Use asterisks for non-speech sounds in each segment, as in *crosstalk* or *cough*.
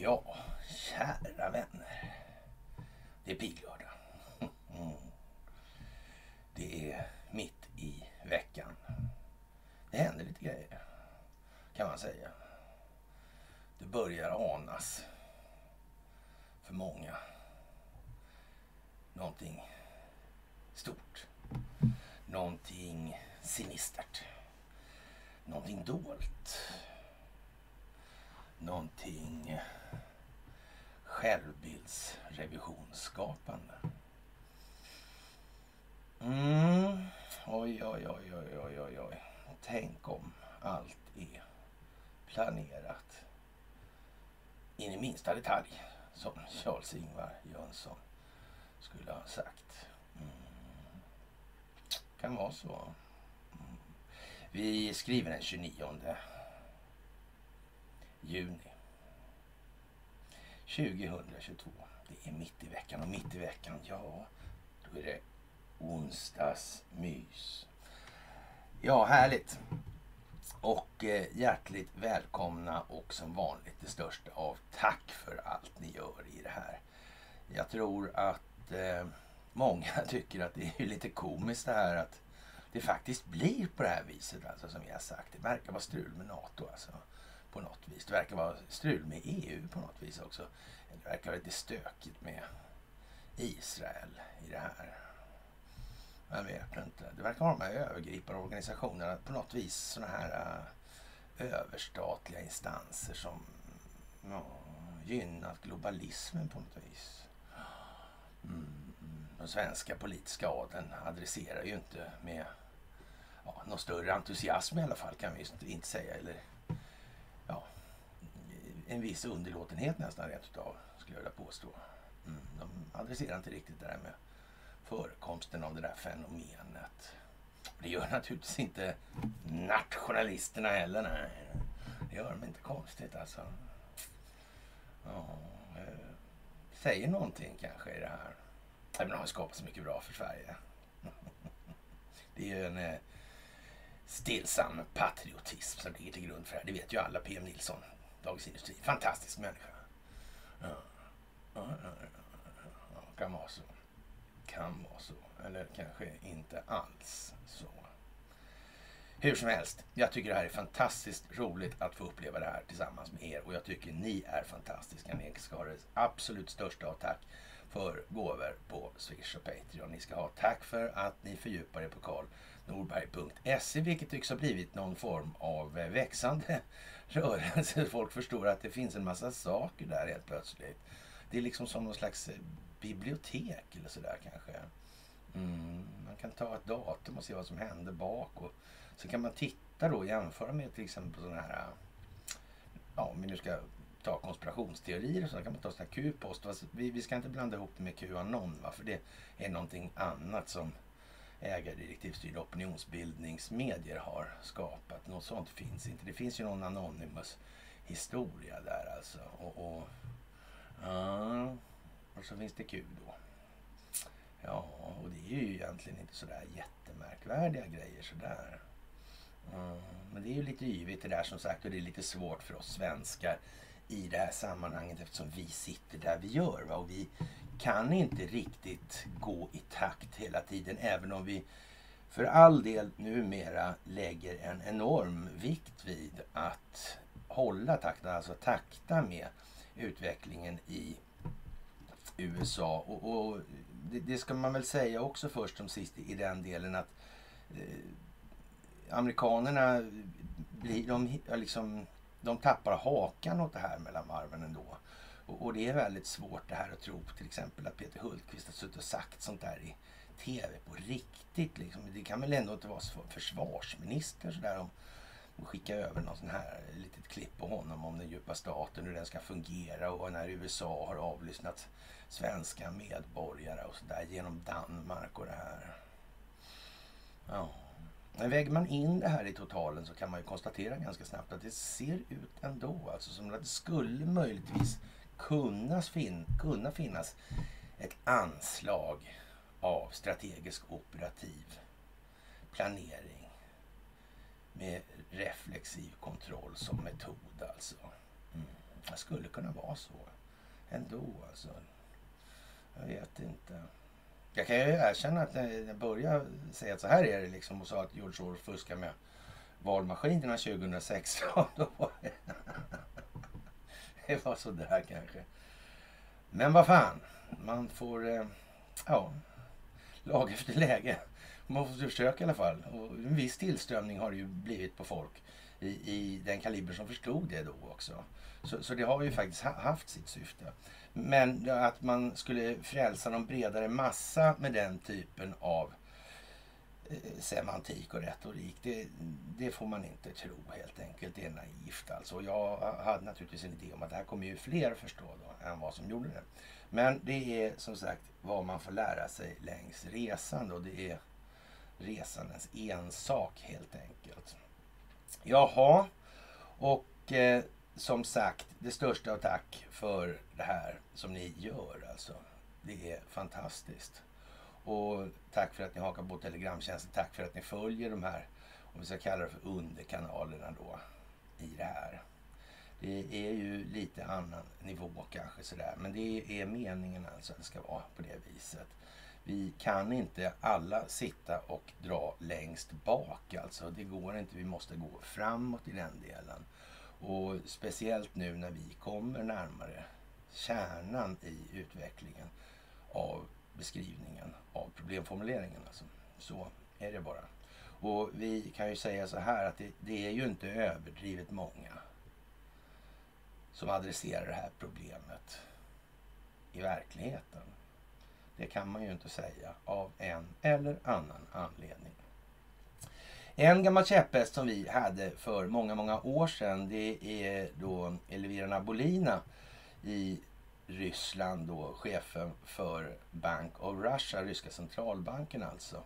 Ja, kära vänner. Det är piglördag. Mm. *laughs* Det är mitt i veckan. Det händer lite grejer, kan man säga. Det börjar anas för många. Någonting stort. Någonting sinistert. Någonting dolt. Någonting självbildsrevisionsskapande. Mm. Oj, oj, oj, oj, oj, oj, oj. Tänk om allt är planerat in i minsta detalj, som Charles-Ingvar Jönsson skulle ha sagt. Mm. Kan vara så. Mm. Vi skriver den 29 juni 2022. Det är mitt i veckan och mitt i veckan, ja, då är det onsdagsmys. Ja, härligt. Och eh, hjärtligt välkomna och som vanligt det största av tack för allt ni gör i det här. Jag tror att eh, många *laughs* tycker att det är lite komiskt det här att det faktiskt blir på det här viset alltså som vi har sagt. Det verkar vara strul med NATO alltså på något vis. Det verkar vara strul med EU på något vis också. Det verkar vara lite stökigt med Israel i det här. Jag vet inte. Det verkar vara de här övergripande organisationerna, på något vis sådana här äh, överstatliga instanser som ja, gynnat globalismen på något vis. Mm. Den svenska politiska adeln adresserar ju inte med ja, någon större entusiasm i alla fall kan vi inte säga. Eller ja, en viss underlåtenhet nästan rent utav skulle jag vilja påstå. Mm. De adresserar inte riktigt det där med förekomsten av det där fenomenet. Det gör naturligtvis inte nationalisterna heller. Nej. Det gör de inte konstigt alltså. Ja, eh, säger någonting kanske i det här. Även om det skapat så mycket bra för Sverige. *laughs* Det är ju en eh, stillsam patriotism som ligger till grund för det här. Det vet ju alla. PM Nilsson, Dagens Industri. Fantastisk människa. Ja, ja, ja, ja. kan vara så kan vara så. Eller kanske inte alls så. Hur som helst, jag tycker det här är fantastiskt roligt att få uppleva det här tillsammans med er och jag tycker ni är fantastiska. Ni ska ha det absolut största av tack för gåvor på Swish och Patreon. Ni ska ha tack för att ni fördjupar er på Norberg.se, vilket tycks ha blivit någon form av eh, växande *laughs* rörelse. Folk förstår att det finns en massa saker där helt plötsligt. Det är liksom som någon slags eh, bibliotek eller sådär kanske. Mm, man kan ta ett datum och se vad som hände bak. Och så kan man titta då och jämföra med till exempel sådana här, ja om vi nu ska ta konspirationsteorier och så kan man ta sådana här Q-post. Vi, vi ska inte blanda ihop med Qanon va, för det är någonting annat som ägardirektivstyrda opinionsbildningsmedier har skapat. Något sånt finns inte. Det finns ju någon anonymous historia där alltså. Och, och och så finns det Q då. Ja, och det är ju egentligen inte sådär jättemärkvärdiga grejer sådär. Mm, men det är ju lite yvigt det där som sagt och det är lite svårt för oss svenskar i det här sammanhanget eftersom vi sitter där vi gör. Va? Och vi kan inte riktigt gå i takt hela tiden även om vi för all del numera lägger en enorm vikt vid att hålla takten, alltså takta med utvecklingen i USA. Och, och det, det, ska man väl säga också först som sist i den delen att eh, amerikanerna blir, de, liksom, de tappar hakan åt det här mellan varven ändå. Och, och det är väldigt svårt det här att tro på till exempel att Peter Hultqvist har suttit och sagt sånt där i tv på riktigt. Liksom. Det kan väl ändå inte vara försvarsminister sådär om och skicka över någon sån här litet klipp på honom om den djupa staten, hur den ska fungera och när USA har avlyssnat svenska medborgare och sådär genom Danmark och det här. Ja. Men väger man in det här i totalen så kan man ju konstatera ganska snabbt att det ser ut ändå alltså som att det skulle möjligtvis kunna, fin kunna finnas ett anslag av strategisk operativ planering med reflexiv kontroll som metod alltså. Mm. Det skulle kunna vara så ändå alltså. Jag vet inte. Jag kan ju erkänna att när jag började säga att så här är det liksom och sa att George Orwell fuskar med valmaskinerna 2016. *laughs* Då var det, det var sådär kanske. Men vad fan, man får eh, ja, lag efter läge. Man får försöka i alla fall. Och en viss tillströmning har det ju blivit på folk i, i den kaliber som förstod det då också. Så, så det har ju faktiskt haft sitt syfte. Men att man skulle frälsa någon bredare massa med den typen av eh, semantik och retorik. Det, det, får man inte tro helt enkelt. Det är naivt alltså. Jag hade naturligtvis en idé om att det här kommer ju fler förstå då än vad som gjorde det. Men det är som sagt vad man får lära sig längs resan och det är resandens ensak helt enkelt. Jaha, och eh, som sagt, det största av tack för det här som ni gör alltså. Det är fantastiskt. Och tack för att ni hakar på Telegramtjänsten. Tack för att ni följer de här, om vi ska kalla det för underkanalerna då, i det här. Det är ju lite annan nivå kanske sådär. Men det är meningen alltså att det ska vara på det viset. Vi kan inte alla sitta och dra längst bak alltså. Det går inte. Vi måste gå framåt i den delen. Och speciellt nu när vi kommer närmare kärnan i utvecklingen av beskrivningen av problemformuleringen. Alltså. Så är det bara. Och vi kan ju säga så här att det, det är ju inte överdrivet många som adresserar det här problemet i verkligheten. Det kan man ju inte säga av en eller annan anledning. En gammal käpphäst som vi hade för många, många år sedan det är då Elvira Nabolina i Ryssland då chefen för Bank of Russia, ryska centralbanken alltså.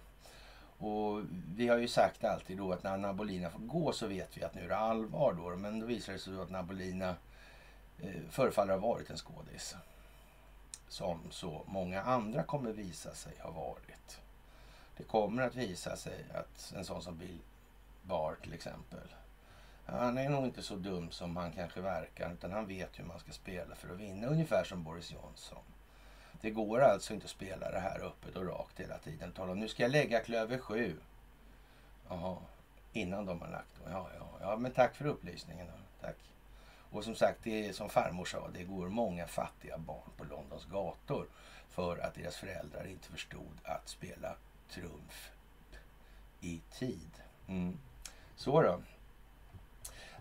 Och vi har ju sagt alltid då att när Nabolina får gå så vet vi att nu är det allvar då. Men då visar det sig att Nabolina eh, förefaller ha varit en skådis. Som så många andra kommer visa sig ha varit. Det kommer att visa sig att en sån som Bill Barr till exempel. Han är nog inte så dum som han kanske verkar utan han vet hur man ska spela för att vinna. Ungefär som Boris Johnson. Det går alltså inte att spela det här öppet och rakt hela tiden. Tala om nu ska jag lägga klöver sju. Jaha, innan de har lagt dem. Ja, ja, ja, men tack för upplysningen. Då. Tack. Och som sagt, det är som farmor sa, det går många fattiga barn på Londons gator för att deras föräldrar inte förstod att spela trumf i tid. Mm. Så då.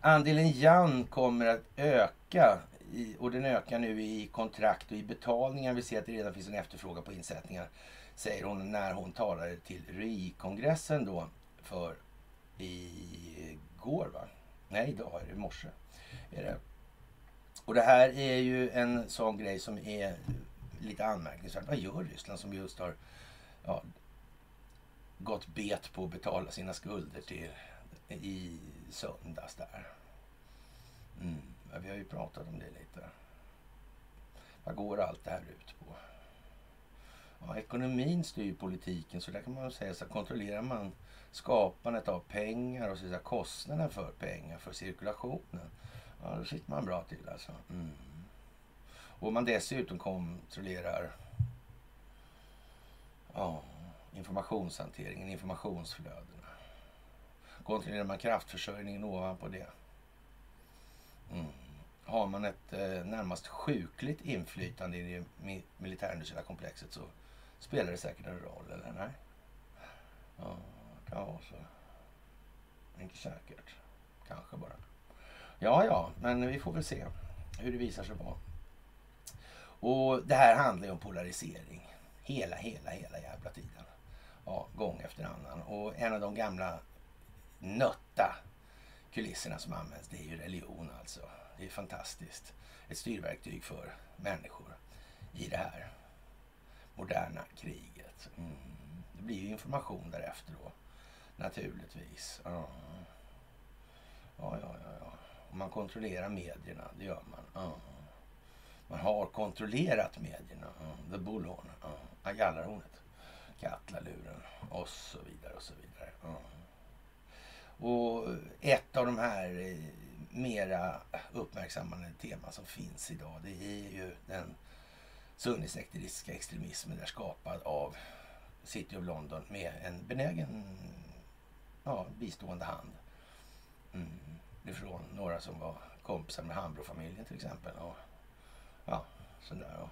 Andelen Jan kommer att öka i, och den ökar nu i kontrakt och i betalningar. Vi ser att det redan finns en efterfrågan på insättningar, säger hon när hon talade till RI-kongressen då för igår va? Nej, idag är det i morse. Är det. Och det här är ju en sån grej som är lite anmärkningsvärt. Vad gör Ryssland som just har ja, gått bet på att betala sina skulder till i söndags där. Mm. Ja, vi har ju pratat om det lite. Vad går allt det här ut på? Ja, ekonomin styr politiken, så där kan man säga så kontrollerar man skapandet av pengar och så kostnaden för pengar, för cirkulationen. Ja, då sitter man bra till alltså. Mm. Och man dessutom kontrollerar ja, informationshanteringen, informationsflödena. Kontrollerar man kraftförsörjningen ovanpå det. Mm. Har man ett eh, närmast sjukligt inflytande i det militärindustriella komplexet så spelar det säkert en roll, eller nej? Ja, det kan vara så. Inte säkert. Kanske bara. Ja, ja, men vi får väl se hur det visar sig vara. Och det här handlar ju om polarisering. Hela, hela, hela jävla tiden. Ja, gång efter annan. Och en av de gamla nötta kulisserna som används, det är ju religion alltså. Det är fantastiskt. Ett styrverktyg för människor i det här moderna kriget. Mm. Det blir ju information därefter då, naturligtvis. Ja, ja, ja. ja. Och man kontrollerar medierna, det gör man. Ja. Man har kontrollerat medierna. Ja. The Bullhorn, ja. Jallarhornet, Katlaluren och så vidare och så vidare. Mm. Och ett av de här eh, mera uppmärksammade teman som finns idag. Det är ju den sunnisekteristiska extremismen där skapad av City of London med en benägen ja, bistående hand. Mm. Ifrån några som var kompisar med Hambro-familjen till exempel. Och, ja, sådär. Och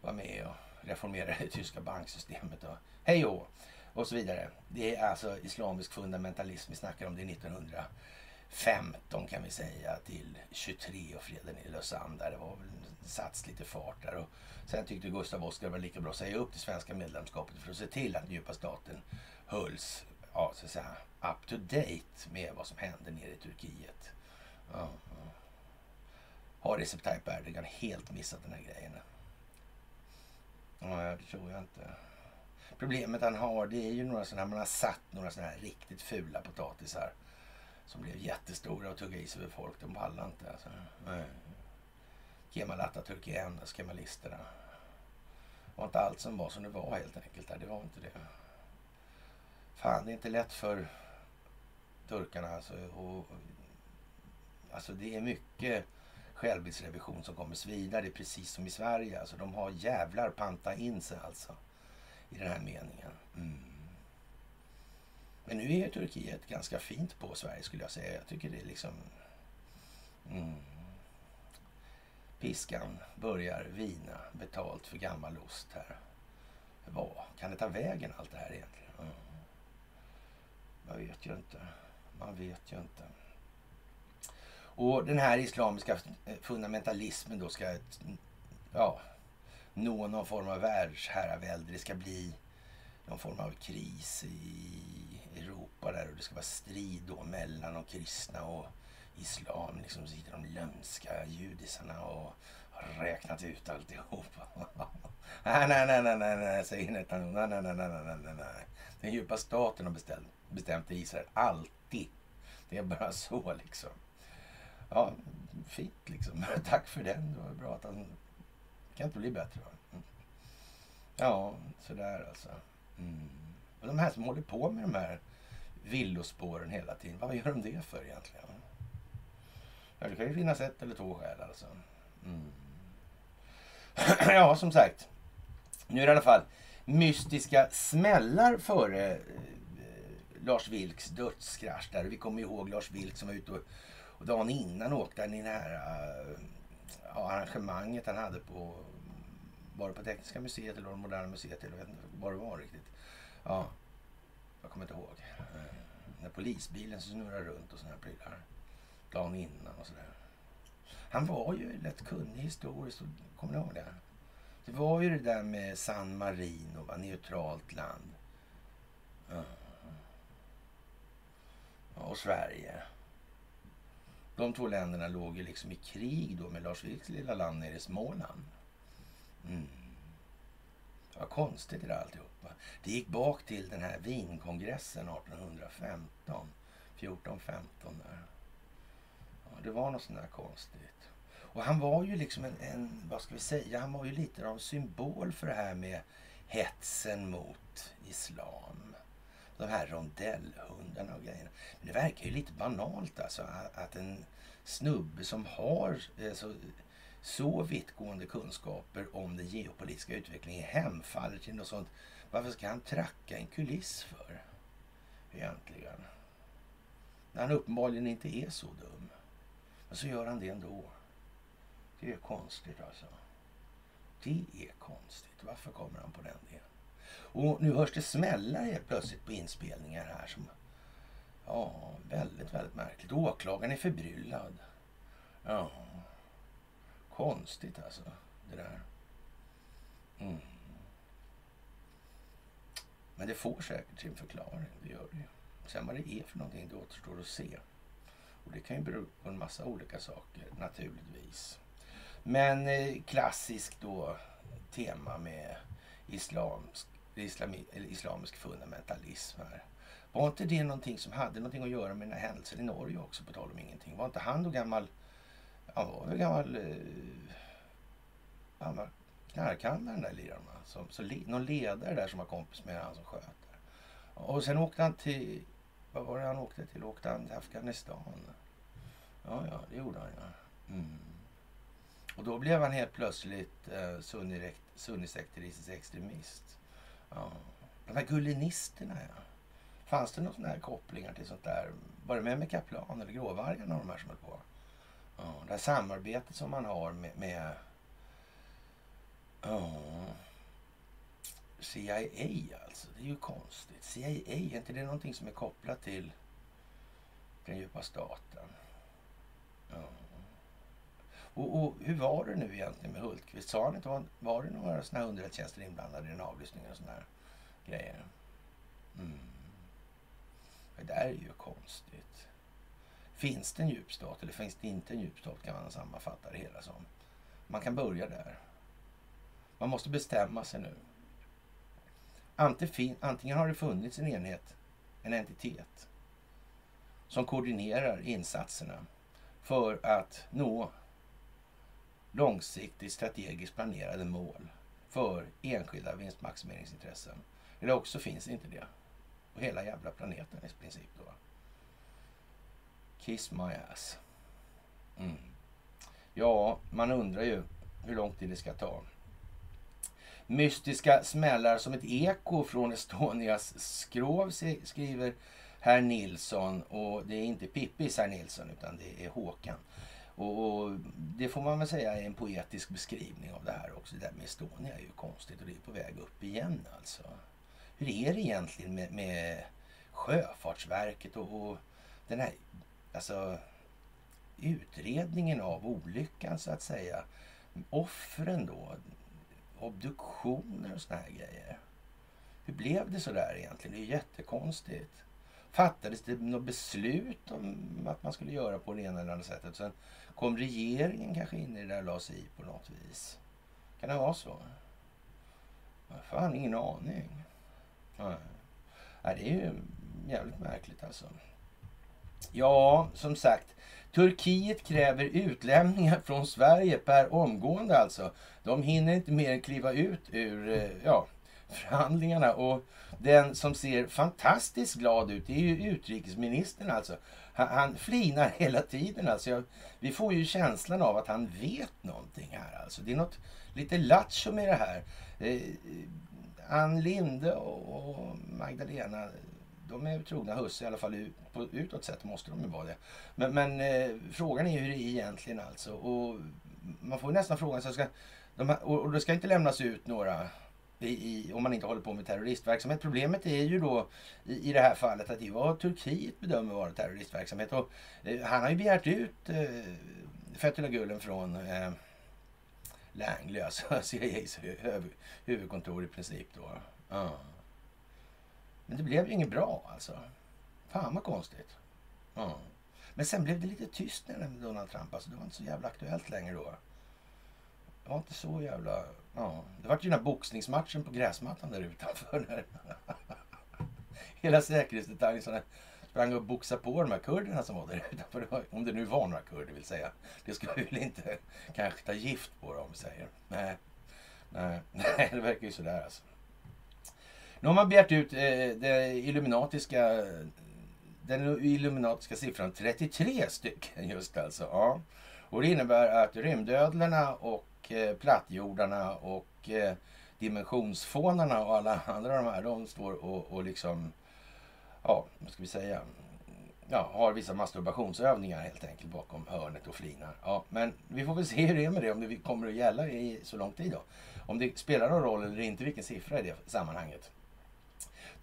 var med och reformerade det tyska banksystemet. Och hej och, och så vidare. Det är alltså islamisk fundamentalism vi snackar om. Det är 1915 kan vi säga till 23 och freden i Lausanne. Där det var väl satts lite fart där. Och sen tyckte Gustav Oskar det var lika bra att säga upp det svenska medlemskapet för att se till att djupa staten hölls ja, så att säga, up to date med vad som hände nere i Turkiet. Ja, ja. Har Recep Tayyip Erdogan helt missat den här grejen? Nej, det tror jag inte. Problemet han har det är ju några sådana här, man har satt några sådana här riktigt fula potatisar som blev jättestora och tugga i sig över folk. De pallar inte. Alltså. Kemal Atatürk är endast kemalisterna. Det var inte allt som var som det var helt enkelt. Det var inte det. Fan, det är inte lätt för turkarna alltså. Och, alltså det är mycket självbildsrevision som kommer svida. Det är precis som i Sverige. Alltså de har jävlar panta in sig alltså. I den här meningen. Mm. Men nu är Turkiet ganska fint på Sverige skulle jag säga. Jag tycker det är liksom... Mm. Piskan börjar vina betalt för gammal ost här. Vad kan det ta vägen allt det här egentligen? Mm. Man vet ju inte. Man vet ju inte. Och den här islamiska eh, fundamentalismen då ska ja, nå någon form av världsherravälde. Det ska bli någon form av kris i Europa där och det ska vara strid då mellan de kristna och islam. Liksom sitter de lömska judisarna och har räknat ut alltihop. *laughs* nej, nej, nej, nej, nej, nej, säger Netanyahu. Nej, nej, nej, nej, nej, nej, nej. Den djupa staten har bestämt, bestämt Israel. Alltid. Det är bara så liksom. Ja, fint liksom. *laughs* Tack för den. Det var bra att han... Det kan inte bli bättre va? Mm. Ja, sådär alltså. Mm. Och de här som håller på med de här villospåren hela tiden. Vad gör de det för egentligen? Ja, det kan ju finnas ett eller två skäl alltså. Mm. *clears throat* ja, som sagt. Nu är det i alla fall mystiska smällar före eh, Lars Vilks dödskrasch. Där. Vi kommer ihåg Lars Vilk som var ute och, och dagen innan åkte han i det här uh, arrangemanget han hade på var det på Tekniska museet eller Moderna museet? Jag vet inte vad det var riktigt. Ja, jag kommer inte ihåg. Uh, när polisbilen snurrar runt och sådana här prylar. Dagen innan och sådär. Han var ju lätt kunnig historiskt. Kommer ni ihåg det? Det var ju det där med San Marino, va? neutralt land. Ja. Och Sverige. De två länderna låg ju liksom i krig då med Lars Vilks lilla land nere i Småland. Mm. Vad konstigt det där alltihopa. Det gick bak till den här vinkongressen 1815. 14-15 där. Ja, det var något sånt där konstigt. Och han var ju liksom en, en, vad ska vi säga, han var ju lite av en symbol för det här med hetsen mot islam. De här rondellhundarna och grejerna. Men det verkar ju lite banalt alltså att en snubbe som har eh, så, så vittgående kunskaper om den geopolitiska utvecklingen hemfaller till något sånt. Varför ska han tracka en kuliss för? Egentligen. När han uppenbarligen inte är så dum. Men så gör han det ändå. Det är konstigt alltså. Det är konstigt. Varför kommer han på den delen? Och nu hörs det smällar helt plötsligt på inspelningar här. Som, ja, väldigt, väldigt märkligt. Åklagaren är förbryllad. Ja, konstigt alltså det där. Mm. Men det får säkert sin förklaring. Det gör det ju. Sen vad det är för någonting, det återstår att se. Och det kan ju bero på en massa olika saker naturligtvis. Men eh, klassiskt då tema med islamsk, islami, islamisk fundamentalism här. Var inte det någonting som hade någonting att göra med den här händelsen i Norge också på tal om ingenting? Var inte han då gammal, han var väl gammal, eh, han var knarkhandlare den där liraren så, så någon ledare där som var kompis med han som sköt där. Och sen åkte han till, vad var det han åkte till? Åkte han till Afghanistan? Ja, ja, det gjorde han ja. Mm. Och då blev han helt plötsligt eh, sunnisekteristisk extremist. Ja. De här gullinisterna, ja. Fanns det några kopplingar till sånt där? Var det med med Kaplan eller Gråvargarna och de här som höll på? Ja, det här samarbetet som man har med, med ja, CIA alltså. Det är ju konstigt. CIA, är inte det någonting som är kopplat till den djupa staten? Ja. Och, och, hur var det nu egentligen med Hultqvist? Sa han inte, var, var det några sådana här underrättelsetjänster inblandade i den avlyssningen och sådana här grejer? Mm. Det där är ju konstigt. Finns det en djupstat eller finns det inte en djupstat kan man sammanfatta det hela som. Man kan börja där. Man måste bestämma sig nu. Antingen har det funnits en enhet, en entitet, som koordinerar insatserna för att nå långsiktigt strategiskt planerade mål för enskilda vinstmaximeringsintressen. Eller också finns inte det på hela jävla planeten i princip. Då. Kiss my ass. Mm. Ja, man undrar ju hur lång tid det ska ta. Mystiska smällar som ett eko från Estonias skrov skriver herr Nilsson. Och det är inte Pippis herr Nilsson utan det är Håkan. Och, det får man väl säga är en poetisk beskrivning av det här också. Det där med Estonia är ju konstigt och det är på väg upp igen alltså. Hur är det egentligen med, med Sjöfartsverket och, och den här alltså, utredningen av olyckan så att säga. Offren då, obduktioner och såna här grejer. Hur blev det så där egentligen? Det är jättekonstigt. Fattades det något beslut om att man skulle göra på det ena eller andra sättet? Sen kom regeringen kanske in i det där och la sig i på något vis. Kan det vara så? Jag fan ingen aning. Nej. Det är ju jävligt märkligt alltså. Ja, som sagt. Turkiet kräver utlämningar från Sverige per omgående alltså. De hinner inte mer än kliva ut ur eh, ja, förhandlingarna. Och den som ser fantastiskt glad ut, det är ju utrikesministern alltså. Han, han flinar hela tiden alltså. vi får ju känslan av att han vet någonting här alltså. Det är något lite lattjo med det här. Eh, Ann Linde och Magdalena de är trogna husse i alla fall ut, på, utåt sett måste de ju vara det. Men, men eh, frågan är hur det är egentligen alltså. Och man får nästan frågan, så ska, de här, och, och det ska inte lämnas ut några i, om man inte håller på med terroristverksamhet. Problemet är ju då i, i det här fallet att det är vad Turkiet bedömer vara terroristverksamhet. Och, eh, han har ju begärt ut eh, Fethullah Gulen från eh, Langley, alltså, *laughs* alltså CIAs huvudkontor i princip då. Ja. Men det blev ju inget bra alltså. Fan vad konstigt. Ja. Men sen blev det lite tyst när med Donald Trump. Alltså, det var inte så jävla aktuellt längre då. Det var inte så jävla... Ja. Det var ju den här boxningsmatchen på gräsmattan där utanför. När *laughs* hela säkerhetsdetaljen sprang och boxade på de här kurderna som var där utanför. Om det nu var några kurder vill säga. Det skulle vi väl inte kanske ta gift på dem säger. Nej, nej, *laughs* nej det verkar ju sådär alltså. Nu har man begärt ut eh, det illuminatiska, den illuminatiska siffran 33 stycken just alltså. Ja. Och det innebär att rymdödlorna och eh, plattjordarna och eh, dimensionsfånarna och alla *laughs* andra de här, de står och, och liksom, ja, vad ska vi säga, ja, har vissa masturbationsövningar helt enkelt bakom hörnet och flinar. Ja, men vi får väl se hur det är med det, om det kommer att gälla i så lång tid då. Om det spelar någon roll eller inte, vilken siffra i det sammanhanget.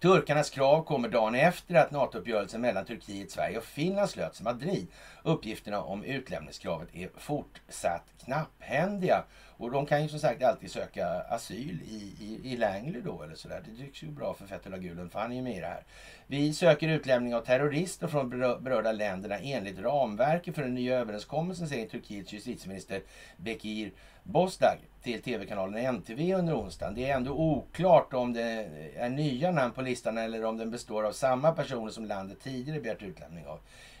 Turkarnas krav kommer dagen efter att NATO-uppgörelsen mellan Turkiet, Sverige och Finland slöts i Madrid. Uppgifterna om utlämningskravet är fortsatt knapphändiga. Och de kan ju som sagt alltid söka asyl i, i, i Langley då eller sådär. Det tycks ju bra för Fethullah Gulen för han är ju med i det här. Vi söker utlämning av terrorister från berörda länderna enligt ramverket för den nya överenskommelsen säger Turkiets justitieminister Bekir Bosdag till tv-kanalen NTV under onsdagen. Det är ändå oklart om det är nya namn på listan eller om den består av samma personer som landet tidigare begärt utlämning av.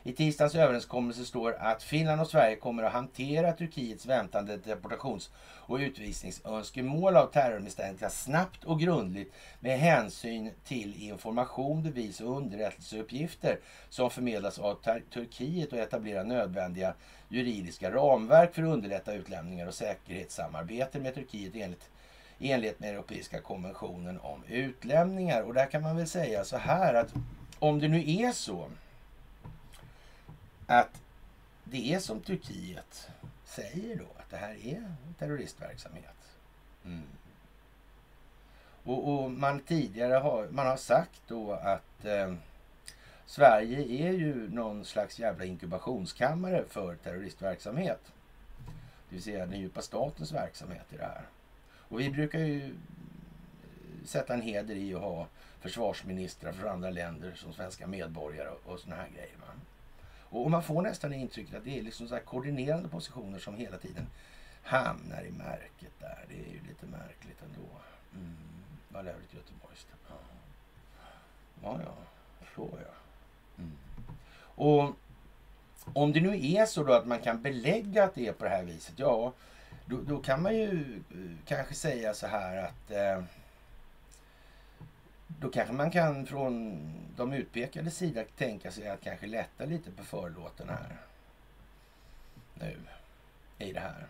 I tisdagens överenskommelse står att Finland och Sverige kommer att hantera Turkiets väntande deportations och utvisningsönskemål av terrormisstänkta snabbt och grundligt med hänsyn till information, bevis och underrättelseuppgifter som förmedlas av Turkiet och etablera nödvändiga juridiska ramverk för att underlätta utlämningar och säkerhetssamarbete med Turkiet enligt i enlighet med Europeiska konventionen om utlämningar. Och där kan man väl säga så här att om det nu är så att det är som Turkiet säger då, att det här är terroristverksamhet. Mm. Och, och, man tidigare har, man har sagt då att eh, Sverige är ju någon slags jävla inkubationskammare för terroristverksamhet. Det vill säga den djupa statens verksamhet i det här. Och vi brukar ju eh, sätta en heder i att ha försvarsministrar från andra länder som svenska medborgare och, och såna här grejer. Och man får nästan intrycket att det är liksom så här koordinerande positioner som hela tiden hamnar i märket där. Det är ju lite märkligt ändå. Mm. Vad lärligt Göteborgs. Ja. ja, ja, så ja. Mm. Och om det nu är så då att man kan belägga att det är på det här viset, ja, då, då kan man ju eh, kanske säga så här att eh, då kanske man kan från de utpekade sida tänka sig att kanske lätta lite på förlåten här. Nu. I det här.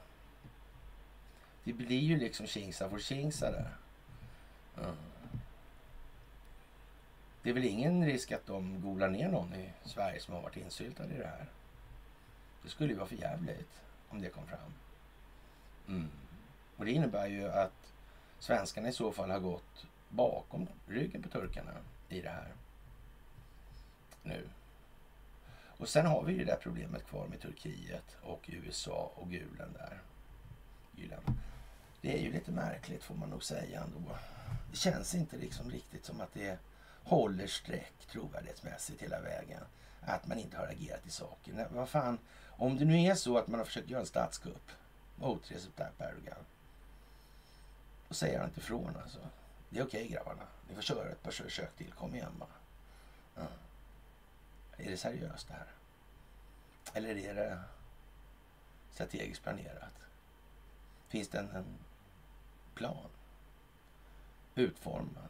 Det blir ju liksom Kingsa for Kingsa där. Mm. Det är väl ingen risk att de golar ner någon i Sverige som har varit insyltad i det här. Det skulle ju vara för jävligt om det kom fram. Mm. Och det innebär ju att svenskarna i så fall har gått bakom ryggen på turkarna i det här. Nu. Och sen har vi ju det där problemet kvar med Turkiet och USA och gulen där. Gulen. Det är ju lite märkligt får man nog säga ändå. Det känns inte liksom riktigt som att det håller streck trovärdighetsmässigt hela vägen. Att man inte har agerat i saken. Vad fan, om det nu är så att man har försökt göra en statskupp mot Recep Tayyip Erdogan. Då säger han inte ifrån alltså. Det är okej okay, grabbarna. Ni får köra ett par försök till. Kom igen bara. Ja. Är det seriöst det här? Eller är det strategiskt planerat? Finns det en, en plan utformad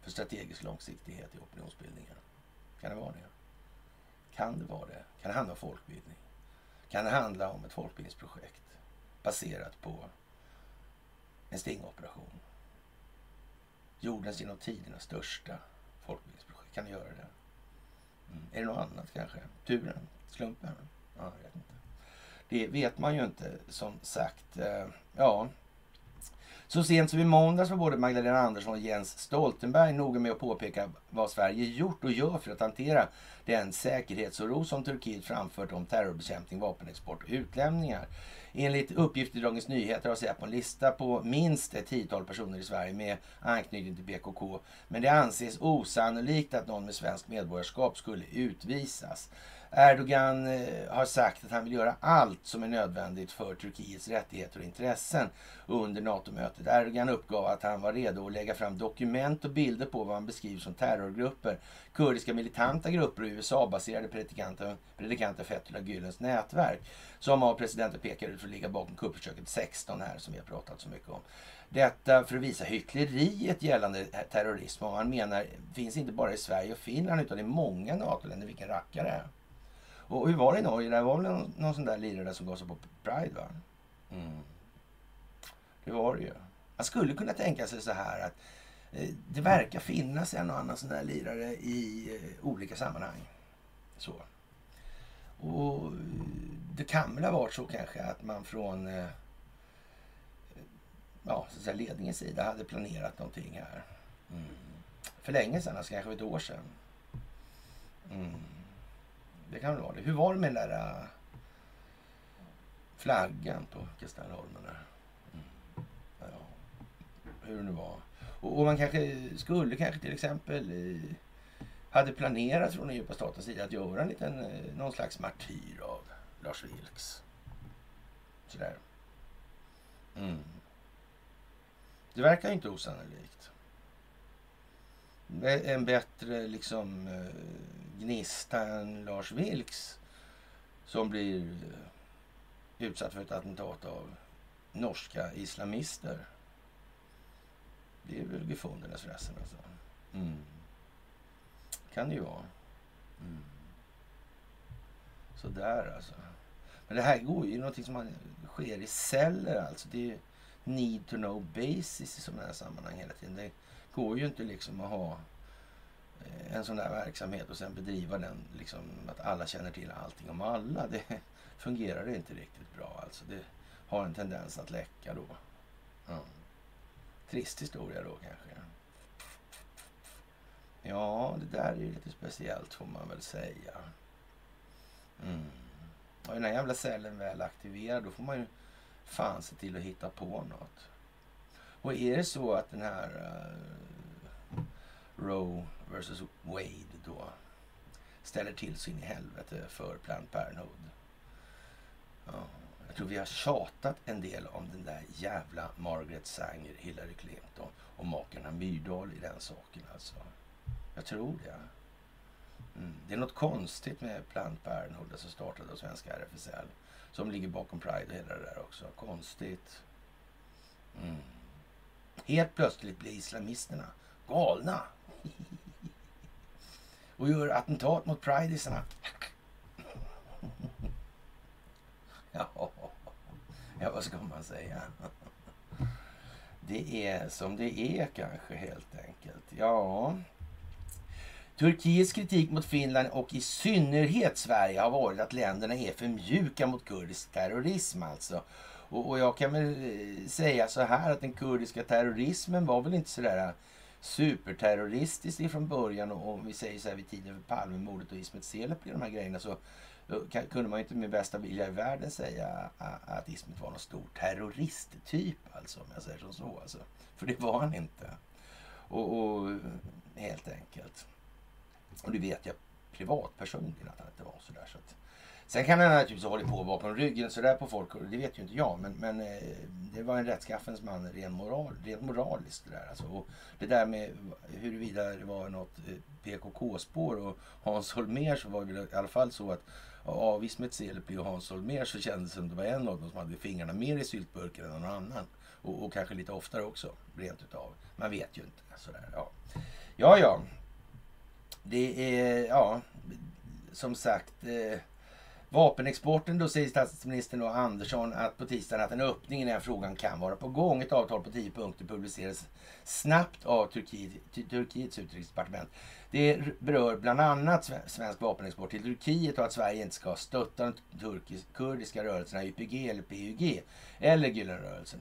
för strategisk långsiktighet i opinionsbildningen? Kan det vara det? Kan det vara det? Kan det handla om folkbildning? Kan det handla om ett folkbildningsprojekt baserat på en stingoperation? Jordens genom tiderna största folkbildningsprojekt. Kan du göra det? Mm. Är det något annat kanske? Turen? Slumpen? Ja, jag vet inte. Det vet man ju inte som sagt. Eh, ja, så sent som i måndags var både Magdalena Andersson och Jens Stoltenberg noga med att påpeka vad Sverige gjort och gör för att hantera den säkerhetsoro som Turkiet framfört om terrorbekämpning, vapenexport och utlämningar. Enligt uppgifter i Dagens Nyheter har Säpo en lista på minst ett tiotal personer i Sverige med anknytning till PKK. Men det anses osannolikt att någon med svenskt medborgarskap skulle utvisas. Erdogan eh, har sagt att han vill göra allt som är nödvändigt för Turkiets rättigheter och intressen under NATO-mötet. Erdogan uppgav att han var redo att lägga fram dokument och bilder på vad han beskriver som terrorgrupper, kurdiska militanta grupper och USA-baserade predikanter, predikanter Fethullah Gülens nätverk som av presidenten pekar ut för att ligga bakom kuppförsöket 16 här som vi har pratat så mycket om. Detta för att visa hyckleriet gällande terrorism och han menar finns inte bara i Sverige och Finland utan i många NATO-länder. Vilken rackare! Och hur var det i Norge? Det var väl någon, någon sån där lirare som gav sig på Pride va? Mm. Det var det ju. Man skulle kunna tänka sig så här att eh, det verkar finnas en och annan sån där lirare i eh, olika sammanhang. Så. Och eh, det kan väl ha varit så kanske att man från eh, ja, så att säga ledningens sida hade planerat någonting här. Mm. För länge sedan, alltså kanske ett år sedan. Mm. Det kan väl vara det. Hur var det med den där äh, flaggan på Kastellholmen? Mm. Ja, hur det nu var. Och, och, man kanske skulle kanske till exempel i, hade planerat från den djupa statens sida att göra en liten, äh, någon slags martyr av Lars Vilks. Sådär. Mm. Det verkar inte osannolikt en bättre liksom eh, gnista än Lars Vilks som blir eh, utsatt för ett attentat av norska islamister. Det är väl gefundenes förresten alltså. Mm. Kan det ju vara. Mm. Sådär alltså. Men det här går ju någonting som man, sker i celler alltså. Det är need to know basis i sådana här sammanhang hela tiden. Det går ju inte liksom att ha eh, en sån där verksamhet och sen bedriva den liksom att alla känner till allting om alla. Det *laughs* fungerar inte riktigt bra alltså. Det har en tendens att läcka då. Ja. Trist historia då kanske. Ja, det där är ju lite speciellt får man väl säga. Mm. Och den här jävla cellen väl aktiverad då får man ju fan se till att hitta på något. Och är det så att den här uh, Roe versus Wade då ställer till så in i helvete för Planned Parenthood. Ja, jag tror vi har tjatat en del om den där jävla Margaret Sanger, Hillary Clinton och makarna Myrdal i den saken alltså. Jag tror det. Mm. Det är något konstigt med Planned Parenthood som startade av svenska RFSL. Som ligger bakom Pride och hela det där också. Konstigt. Mm. Helt plötsligt blir islamisterna galna. *laughs* och gör attentat mot pridisarna. *laughs* ja, ja, vad ska man säga? *laughs* det är som det är kanske helt enkelt. Ja, Turkiets kritik mot Finland och i synnerhet Sverige har varit att länderna är för mjuka mot kurdisk terrorism alltså. Och, och jag kan väl eh, säga så här att den kurdiska terrorismen var väl inte sådär eh, superterroristisk ifrån början och om vi säger så här vid tiden för Palmemordet och Ismet Selepi de här grejerna så eh, kunde man ju inte med bästa vilja i världen säga att Ismet var någon stor terroristtyp alltså om jag säger så. Alltså. För det var han inte. Och, och helt enkelt. Och det vet jag privatpersonligen att han inte var sådär. Så att, sen kan han naturligtvis typ ha hållit på bakom ryggen sådär på folk. Det vet ju inte jag. Men, men eh, det var en rättskaffens man rent, moral, ren moraliskt. Det där, alltså. och det där med huruvida det var något eh, PKK-spår och Hans Holmér så var det i alla fall så att av Ismet Celepi och Hans Holmér så kändes det som det var en av dem som hade fingrarna mer i syltburken än någon annan. Och, och kanske lite oftare också, rent utav. Man vet ju inte. Sådär, ja. ja, ja. Det är, ja, som sagt. Eh, vapenexporten då säger statsministern och Andersson att på tisdagen att en öppning i den här frågan kan vara på gång. Ett avtal på tio punkter publiceras snabbt av Turkiet, Turkiets utrikesdepartement. Det berör bland annat svensk vapenexport till Turkiet och att Sverige inte ska stötta de turkisk-kurdiska rörelserna YPG eller PUG eller Gülenrörelsen.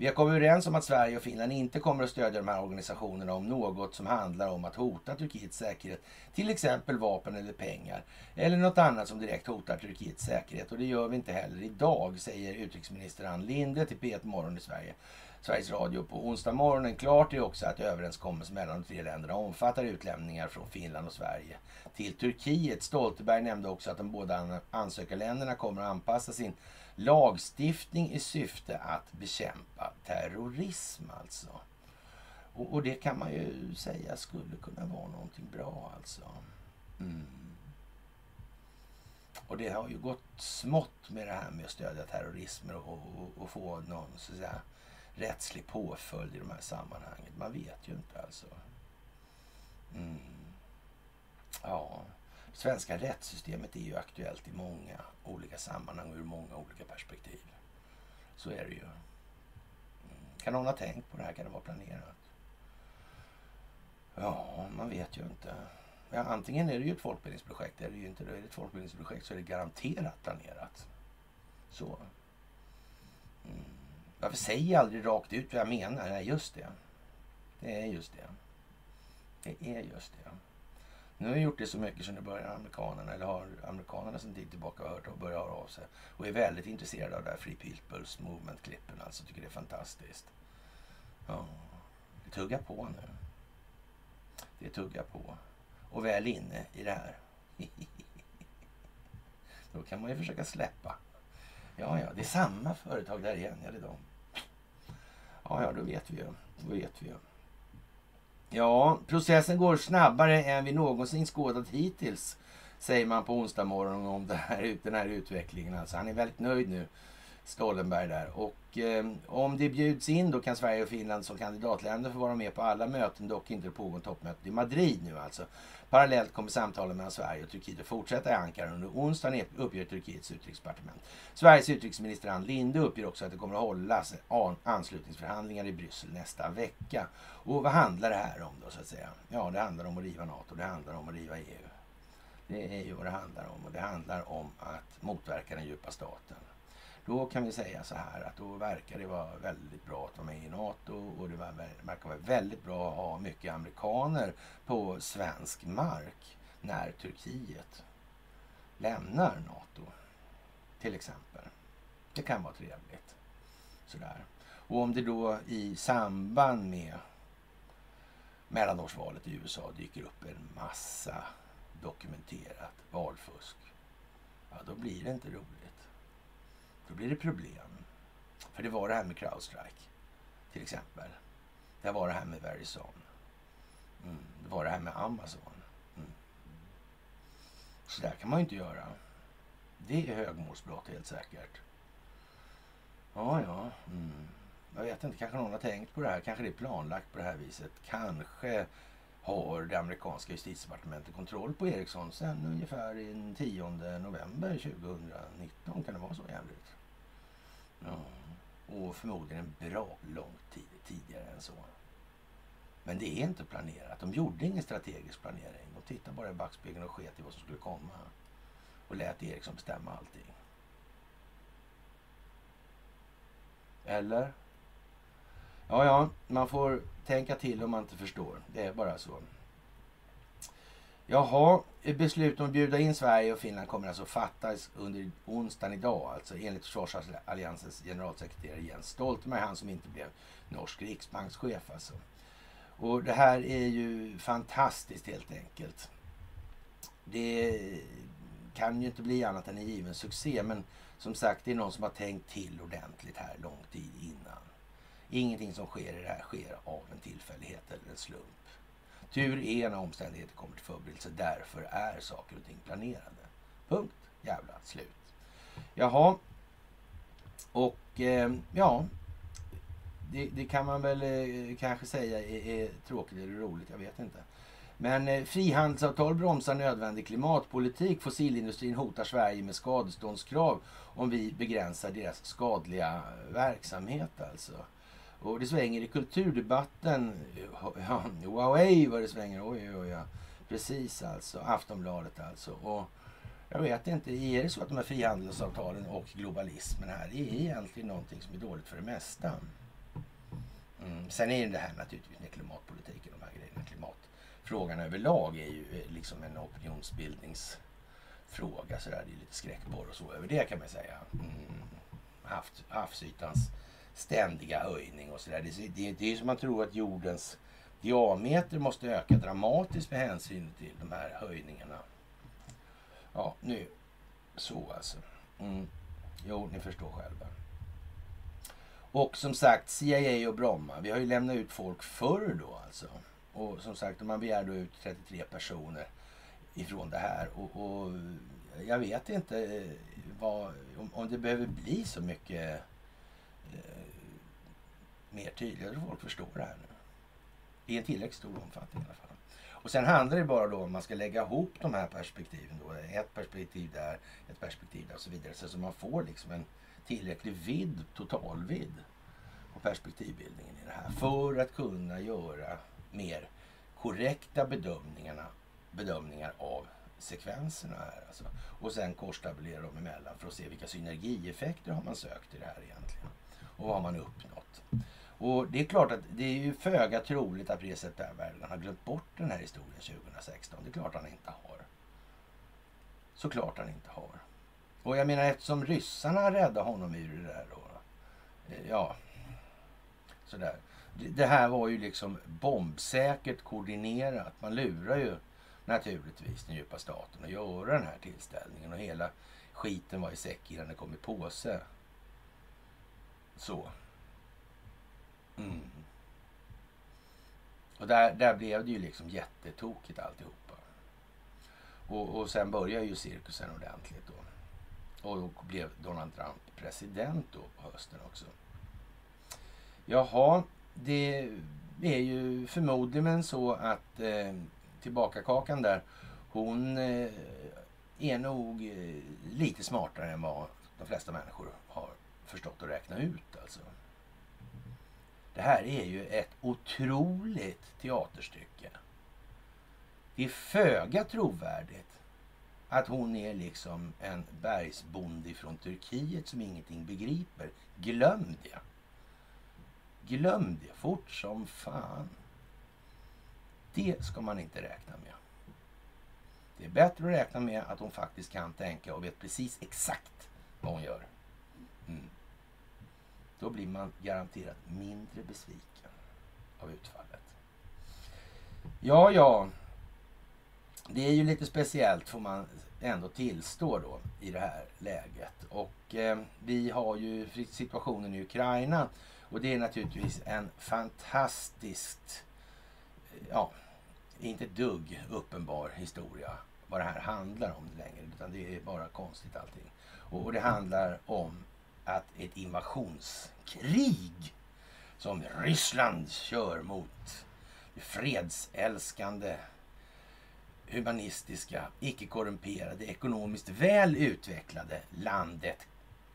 Vi har kommit överens om att Sverige och Finland inte kommer att stödja de här organisationerna om något som handlar om att hota Turkiets säkerhet. Till exempel vapen eller pengar. Eller något annat som direkt hotar Turkiets säkerhet. Och det gör vi inte heller idag, säger utrikesminister Ann Linde till P1 Morgon i Sverige. Sveriges Radio på onsdag morgonen. Klart är också att överenskommelsen mellan de tre länderna omfattar utlämningar från Finland och Sverige till Turkiet. Stoltenberg nämnde också att de båda ansökarländerna kommer att anpassa sin lagstiftning i syfte att bekämpa terrorism alltså. Och, och, det kan man ju säga skulle kunna vara någonting bra alltså. Mm. Och det har ju gått smått med det här med att stödja terrorism och, och, och få någon så att säga, rättslig påföljd i de här sammanhangen. Man vet ju inte alltså. Mm. Ja, svenska rättssystemet är ju aktuellt i många olika sammanhang och ur många olika perspektiv. Så är det ju. Mm. Kan någon ha tänkt på det här? Kan det vara planerat? Ja, man vet ju inte. Ja, antingen är det ju ett folkbildningsprojekt, är det ju inte det. Är det ett folkbildningsprojekt så är det garanterat planerat. Så. Mm. Varför säger jag aldrig rakt ut vad jag menar? Nej, just det. Det är just det. Det är just det. Nu har vi gjort det så mycket så nu börjar amerikanerna, eller har amerikanerna sen tid tillbaka hört och börjar höra av sig. Och är väldigt intresserade av det här Free People's Movement-klippen. Alltså tycker det är fantastiskt. Ja, det tuggar på nu. Det tuggar på. Och väl inne i det här. *laughs* Då kan man ju försöka släppa. Ja, ja, det är samma företag där igen. Ja, det är de. Ja, ja, då vet vi ju. Då vet vi ju. Ja, processen går snabbare än vi någonsin skådat hittills, säger man på onsdag morgon om det här, den här utvecklingen. Alltså, han är väldigt nöjd nu, Stoltenberg där. Och eh, om det bjuds in då kan Sverige och Finland som kandidatländer få vara med på alla möten, dock inte det pågående toppmötet i Madrid nu alltså. Parallellt kommer samtalen mellan Sverige och Turkiet att fortsätta i Ankara. Under onsdagen uppger Turkiets utrikesdepartement. Sveriges utrikesminister Ann Linde uppger också att det kommer att hållas anslutningsförhandlingar i Bryssel nästa vecka. Och vad handlar det här om då så att säga? Ja, det handlar om att riva NATO, det handlar om att riva EU. Det är ju vad det handlar om och det handlar om att motverka den djupa staten. Då kan vi säga så här att då verkar det vara väldigt bra att vara med i NATO och det verkar vara väldigt bra att ha mycket amerikaner på svensk mark när Turkiet lämnar NATO. Till exempel. Det kan vara trevligt. Sådär. Och om det då i samband med mellanårsvalet i USA dyker upp en massa dokumenterat valfusk. Ja, då blir det inte roligt. Då blir det problem. För det var det här med Crowdstrike till exempel. Det var det här med Verizon. Mm. Det var det här med Amazon. Mm. Så där kan man ju inte göra. Det är högmålsbrott helt säkert. Ja, ja. Mm. Jag vet inte, kanske någon har tänkt på det här. Kanske det är planlagt på det här viset. Kanske har det amerikanska justitiedepartementet kontroll på Ericsson sen ungefär den 10 november 2019. Kan det vara så jävligt? Ja. Och förmodligen en bra lång tid tidigare än så. Men det är inte planerat. De gjorde ingen strategisk planering. De tittade bara i backspegeln och sket i vad som skulle komma. Och lät Eriksson bestämma allting. Eller? Ja, ja, man får tänka till om man inte förstår. Det är bara så. Jaha, beslut om att bjuda in Sverige och Finland kommer alltså fattas under onsdagen idag. Alltså enligt Försvarsalliansens generalsekreterare Jens Stoltenberg, han som inte blev norsk riksbankschef alltså. Och det här är ju fantastiskt helt enkelt. Det kan ju inte bli annat än en given succé, men som sagt, det är någon som har tänkt till ordentligt här lång tid innan. Ingenting som sker i det här sker av en tillfällighet eller en slump. Tur är när omständigheter kommer till förberedelse. Därför är saker och ting planerade. Punkt. Jävla slut. Jaha. Och eh, ja, det, det, kan man väl eh, kanske säga är, är, tråkigt eller roligt. Jag vet inte. Men eh, frihandelsavtal bromsar nödvändig klimatpolitik. Fossilindustrin hotar Sverige med skadeståndskrav om vi begränsar deras skadliga verksamhet alltså. Och det svänger i kulturdebatten. Ja, Huawei vad det svänger. Oj, oj, oj. Precis alltså. Aftonbladet alltså. Och jag vet inte, är det så att de här frihandelsavtalen och globalismen här är egentligen någonting som är dåligt för det mesta? Mm. Sen är det här naturligtvis med klimatpolitiken, de här grejerna. Klimatfrågan överlag är ju eh, liksom en opinionsbildningsfråga. Så där. Det är lite skräckporr och så över det kan man säga. Mm. Havs, havsytans ständiga höjning och sådär. Det, det, det är som man tror att jordens diameter måste öka dramatiskt med hänsyn till de här höjningarna. Ja, nu. Så alltså. Mm. Jo, ni förstår själva. Och som sagt, CIA och Bromma. Vi har ju lämnat ut folk förr då alltså. Och som sagt, man begär då ut 33 personer ifrån det här. Och, och jag vet inte eh, vad, om, om det behöver bli så mycket mer tydligare så folk förstår det här nu. I en tillräckligt stor omfattning i alla fall. Och sen handlar det bara då om man ska lägga ihop de här perspektiven. Då. Ett perspektiv där, ett perspektiv där och så vidare. Så man får liksom en tillräcklig vidd, totalvidd på perspektivbildningen i det här. För att kunna göra mer korrekta bedömningarna, bedömningar av sekvenserna här. Alltså. Och sen korstabulera dem emellan för att se vilka synergieffekter har man sökt i det här egentligen. Och vad har man uppnått. Och det är klart att det är ju föga troligt att Recep Erdogan har glömt bort den här historien 2016. Det är klart han inte har. Såklart han inte har. Och jag menar eftersom ryssarna räddade honom ur det där då. Eh, ja, sådär. Det här var ju liksom bombsäkert koordinerat. Man lurar ju naturligtvis den djupa staten att göra den här tillställningen. Och hela skiten var i säck innan det kom i påse. Så. Mm. Och där, där blev det ju liksom jättetokigt alltihopa. Och, och sen började ju cirkusen ordentligt då. Och då blev Donald Trump president då på hösten också. Jaha, det är ju förmodligen så att eh, tillbakakakan där, hon eh, är nog eh, lite smartare än vad de flesta människor har förstått att räkna ut. Alltså. Det här är ju ett otroligt teaterstycke. Det är föga trovärdigt att hon är liksom en bergsbonde från Turkiet som ingenting begriper. Glöm det. Glöm det fort som fan. Det ska man inte räkna med. Det är bättre att räkna med att hon faktiskt kan tänka och vet precis exakt vad hon gör. Då blir man garanterat mindre besviken av utfallet. Ja, ja. Det är ju lite speciellt får man ändå tillstå då i det här läget. Och eh, vi har ju situationen i Ukraina och det är naturligtvis en fantastiskt, eh, ja, inte dugg uppenbar historia vad det här handlar om längre. Utan det är bara konstigt allting. Och, och det handlar om att ett invasionskrig som Ryssland kör mot det fredsälskande, humanistiska, icke-korrumperade, ekonomiskt väl utvecklade landet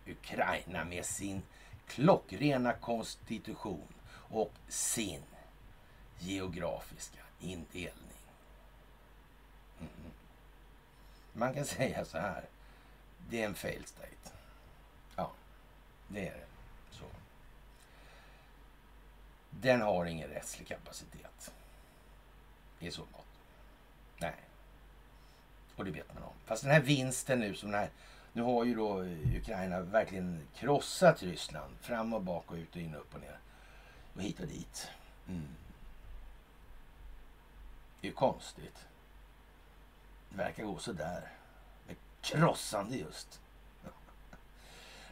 Ukraina med sin klockrena konstitution och sin geografiska indelning. Mm. Man kan säga så här. Det är en fail state. Det är det. Så. Den har ingen rättslig kapacitet. Det är så gott. Nej. Och det vet man om. Fast den här vinsten nu som den här nu har ju då eh, Ukraina verkligen krossat Ryssland. Fram och bak och ut och in och upp och ner. Och hit och dit. Mm. Det är ju konstigt. Det verkar gå sådär. där. krossande just.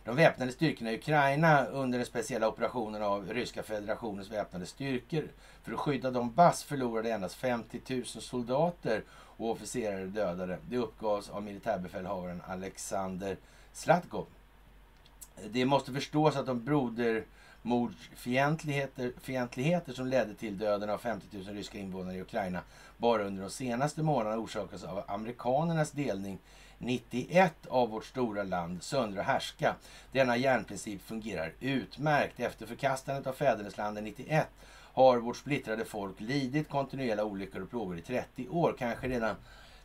De väpnade styrkorna i Ukraina under den speciella operationen av Ryska federationens väpnade styrkor för att skydda Donbass förlorade endast 50 000 soldater och officerare dödade. Det uppgavs av militärbefälhavaren Alexander Slatkov. Det måste förstås att de brodermordsfientligheter som ledde till döden av 50 000 ryska invånare i Ukraina bara under de senaste månaderna orsakas av amerikanernas delning 91 av vårt stora land söndra och härska. Denna järnprincip fungerar utmärkt. Efter förkastandet av fäderneslandet 91 har vårt splittrade folk lidit kontinuerliga olyckor och plågor i 30 år. Kanske redan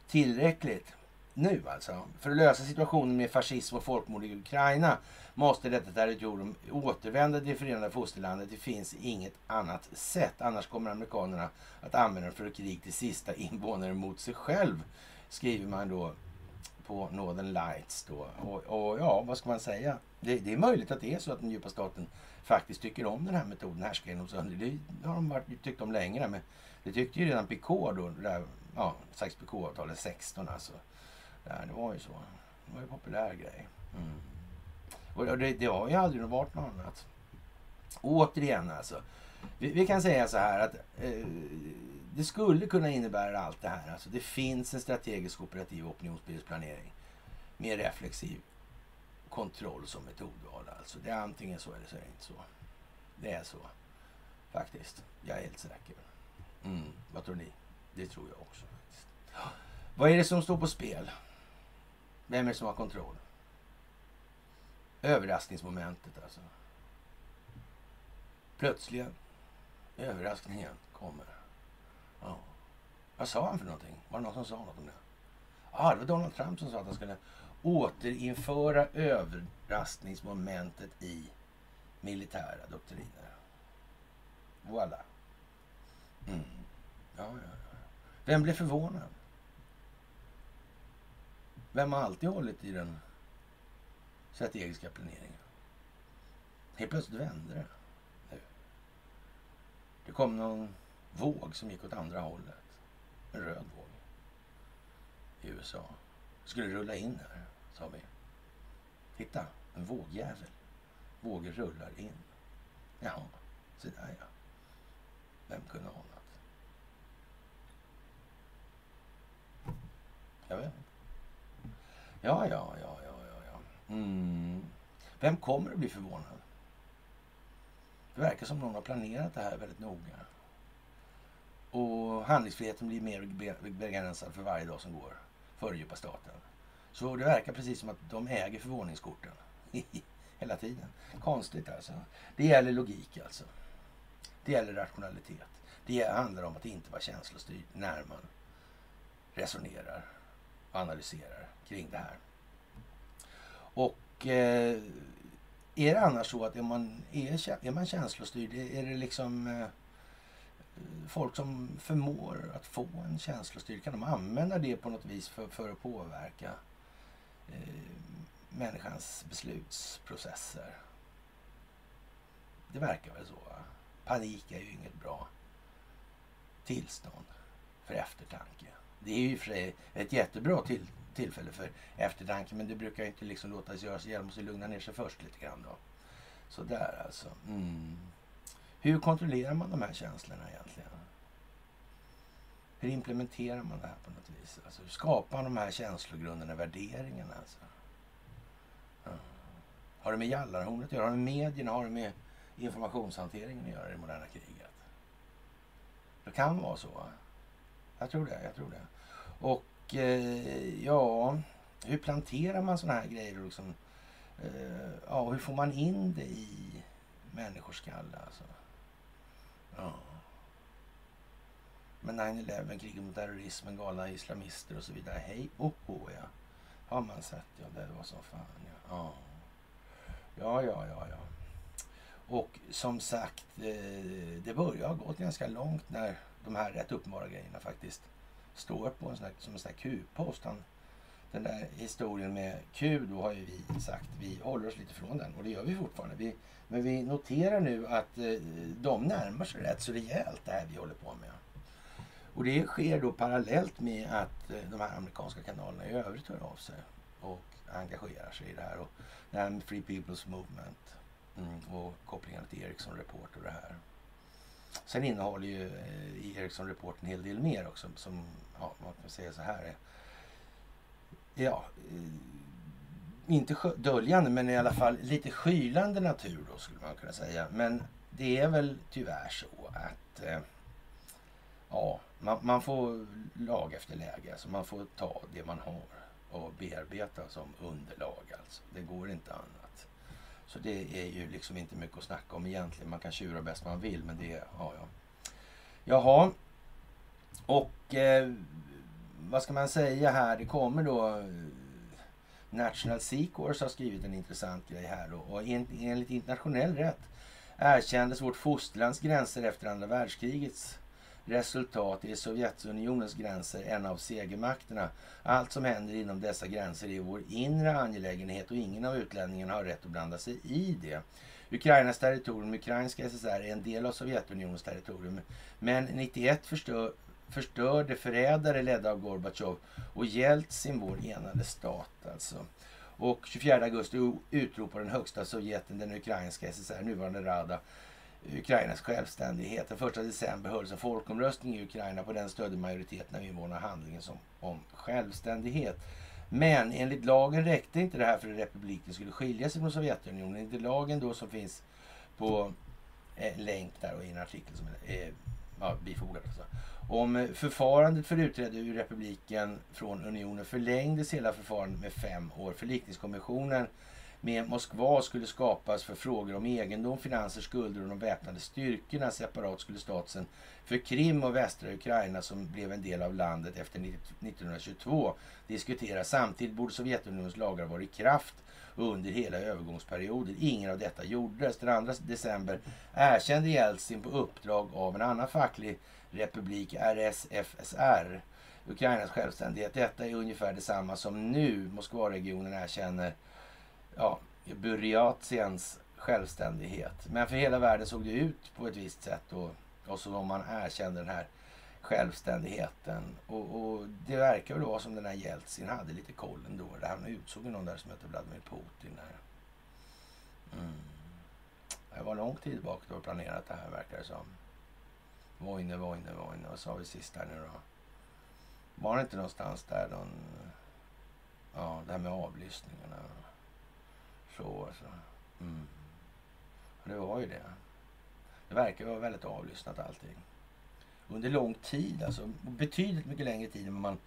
tillräckligt nu alltså. För att lösa situationen med fascism och folkmord i Ukraina måste detta territorium återvända till det förenade fosterlandet. Det finns inget annat sätt. Annars kommer amerikanerna att använda den för att krig till sista invånare mot sig själv. Skriver man då på Northern Lights då. Och, och ja, vad ska man säga? Det, det, är möjligt att det är så att den djupa staten faktiskt tycker om den här metoden, härska genom sönder. Det har de varit, tyckt om länge. Men det tyckte ju redan Picot då, där, ja, Sykes-Picot-avtalet 16 alltså. Där, det var ju så. Det var ju en populär grej. Mm. Och det, det har ju aldrig varit något annat. Återigen alltså. Vi, vi kan säga så här att eh, det skulle kunna innebära allt det här. Alltså det finns en strategisk operativ opinionsbildningsplanering med reflexiv kontroll som metodval. Alltså det är antingen så eller så är det inte så. Det är så. Faktiskt. Jag är helt säker. Mm. Vad tror ni? Det tror jag också. faktiskt. Vad är det som står på spel? Vem är det som har kontroll? Överraskningsmomentet alltså. Plötsligen. Överraskningen kommer. Vad sa han för någonting? Var det någon som sa något om det? Ja, det var Donald Trump som sa att han skulle återinföra överraskningsmomentet i militära doktriner. Voilà. Mm. Ja, ja, ja. Vem blev förvånad? Vem har alltid hållit i den strategiska planeringen? Helt plötsligt vände det. Nu. Det kom någon våg som gick åt andra hållet en röd våg i USA. Skulle rulla in här, sa vi. Titta, en vågjävel. Vågor rullar in. Jaha, se där ja. Vem kunde ha anat? Jag vet Ja, ja, ja, ja, ja. ja. Mm. Vem kommer att bli förvånad? Det verkar som någon har planerat det här väldigt noga. Och handlingsfriheten blir mer begränsad för varje dag som går för djupa staten. Så det verkar precis som att de äger förvåningskorten *laughs* hela tiden. Konstigt alltså. Det gäller logik alltså. Det gäller rationalitet. Det handlar om att inte vara känslostyrd när man resonerar och analyserar kring det här. Och eh, är det annars så att är man, är, är man känslostyrd, är det liksom eh, folk som förmår att få en känslostyrka, de använder det på något vis för, för att påverka eh, människans beslutsprocesser? Det verkar väl så. Va? Panik är ju inget bra tillstånd för eftertanke. Det är ju för sig ett jättebra till, tillfälle för eftertanke men det brukar inte liksom låta sig göras. Man måste lugna ner sig först lite grann då. Sådär alltså. Mm. Hur kontrollerar man de här känslorna egentligen? Hur implementerar man det här på något vis? Alltså, hur skapar man de här känslogrunderna, värderingarna? Alltså? Ja. Har det med jallarhornet att göra? Har det med medierna? Har det med informationshanteringen att göra i det moderna kriget? Det kan vara så. Jag tror det. Jag tror det. Och eh, ja, hur planterar man sådana här grejer? Liksom, eh, ja, hur får man in det i människors skalle? Alltså? Ja. Men 9-11, kriget mot terrorismen, galna islamister och så vidare. Hej och hå, ja. Har man sett, ja. Det var som fan, ja. Ja, ja, ja, ja. Och som sagt, eh, det börjar ha gått ganska långt när de här rätt uppenbara grejerna faktiskt står på en sån här, som en sån här Q-post. Den där historien med Q, då har ju vi sagt, vi håller oss lite från den och det gör vi fortfarande. Vi, men vi noterar nu att eh, de närmar sig rätt så rejält det här vi håller på med. Och det sker då parallellt med att eh, de här amerikanska kanalerna i övrigt hör av sig och engagerar sig i det här. Och det här med Free People's Movement mm, och kopplingen till Ericsson Report och det här. Sen innehåller ju eh, Ericsson Report en hel del mer också som, ja, man kan säga så här. Ja, eh, inte döljande men i alla fall lite skylande natur då skulle man kunna säga. Men det är väl tyvärr så att eh, ja, man, man, får lag efter läge. Alltså man får ta det man har och bearbeta som underlag. Alltså. Det går inte annat. Så det är ju liksom inte mycket att snacka om egentligen. Man kan tjura bäst man vill, men det... Ja, ja. Jaha. Och eh, vad ska man säga här? Det kommer då... Eh, National Sea har skrivit en intressant grej här då. Och enligt internationell rätt erkändes vårt fosterlands gränser efter andra världskrigets resultat är Sovjetunionens gränser en av segermakterna. Allt som händer inom dessa gränser är vår inre angelägenhet och ingen av utlänningarna har rätt att blanda sig i det. Ukrainas territorium, ukrainska SSR, är en del av Sovjetunionens territorium. Men 91 förstör, förstörde förrädare ledda av Gorbatjov och Jeltsin vår enade stat. Alltså. Och 24 augusti utropar den högsta Sovjeten, den ukrainska SSR, nuvarande Rada, Ukrainas självständighet. Den 1 december hölls en folkomröstning i Ukraina. På den stödde majoriteten av invånarna handlingen som, om självständighet. Men enligt lagen räckte inte det här för att republiken skulle skilja sig från Sovjetunionen. Enligt lagen då som finns på eh, länk där och i en artikel som är eh, ja, bifogad. Alltså. Om eh, förfarandet för utträde ur republiken från unionen förlängdes hela förfarandet med fem år. Förlikningskommissionen med Moskva skulle skapas för frågor om egendom, finanser, skulder och de väpnade styrkorna. Separat skulle statusen för Krim och västra Ukraina som blev en del av landet efter 1922 diskuteras. Samtidigt borde Sovjetunionens lagar vara i kraft under hela övergångsperioden. Ingen av detta gjordes. Den 2 december erkände Jeltsin på uppdrag av en annan facklig republik, RSFSR, Ukrainas självständighet. Detta är ungefär detsamma som nu Moskvaregionen erkänner ja, Buryatiens självständighet. Men för hela världen såg det ut på ett visst sätt och, och så om man erkände den här självständigheten. Och, och, det verkar väl vara som den här Jeltsin hade lite koll ändå. Han utsåg någon där som hette Vladimir Putin. Där. Mm. Det var lång tid bak då planerat det här verkar det som. Vojne, Vojne, Vojne. Vad sa vi sist här nu då? Var det inte någonstans där någon... Ja, det här med avlyssningarna. Så alltså. Mm. Det var ju det. Det verkar vara väldigt avlyssnat allting. Under lång tid, alltså betydligt mycket längre tid än man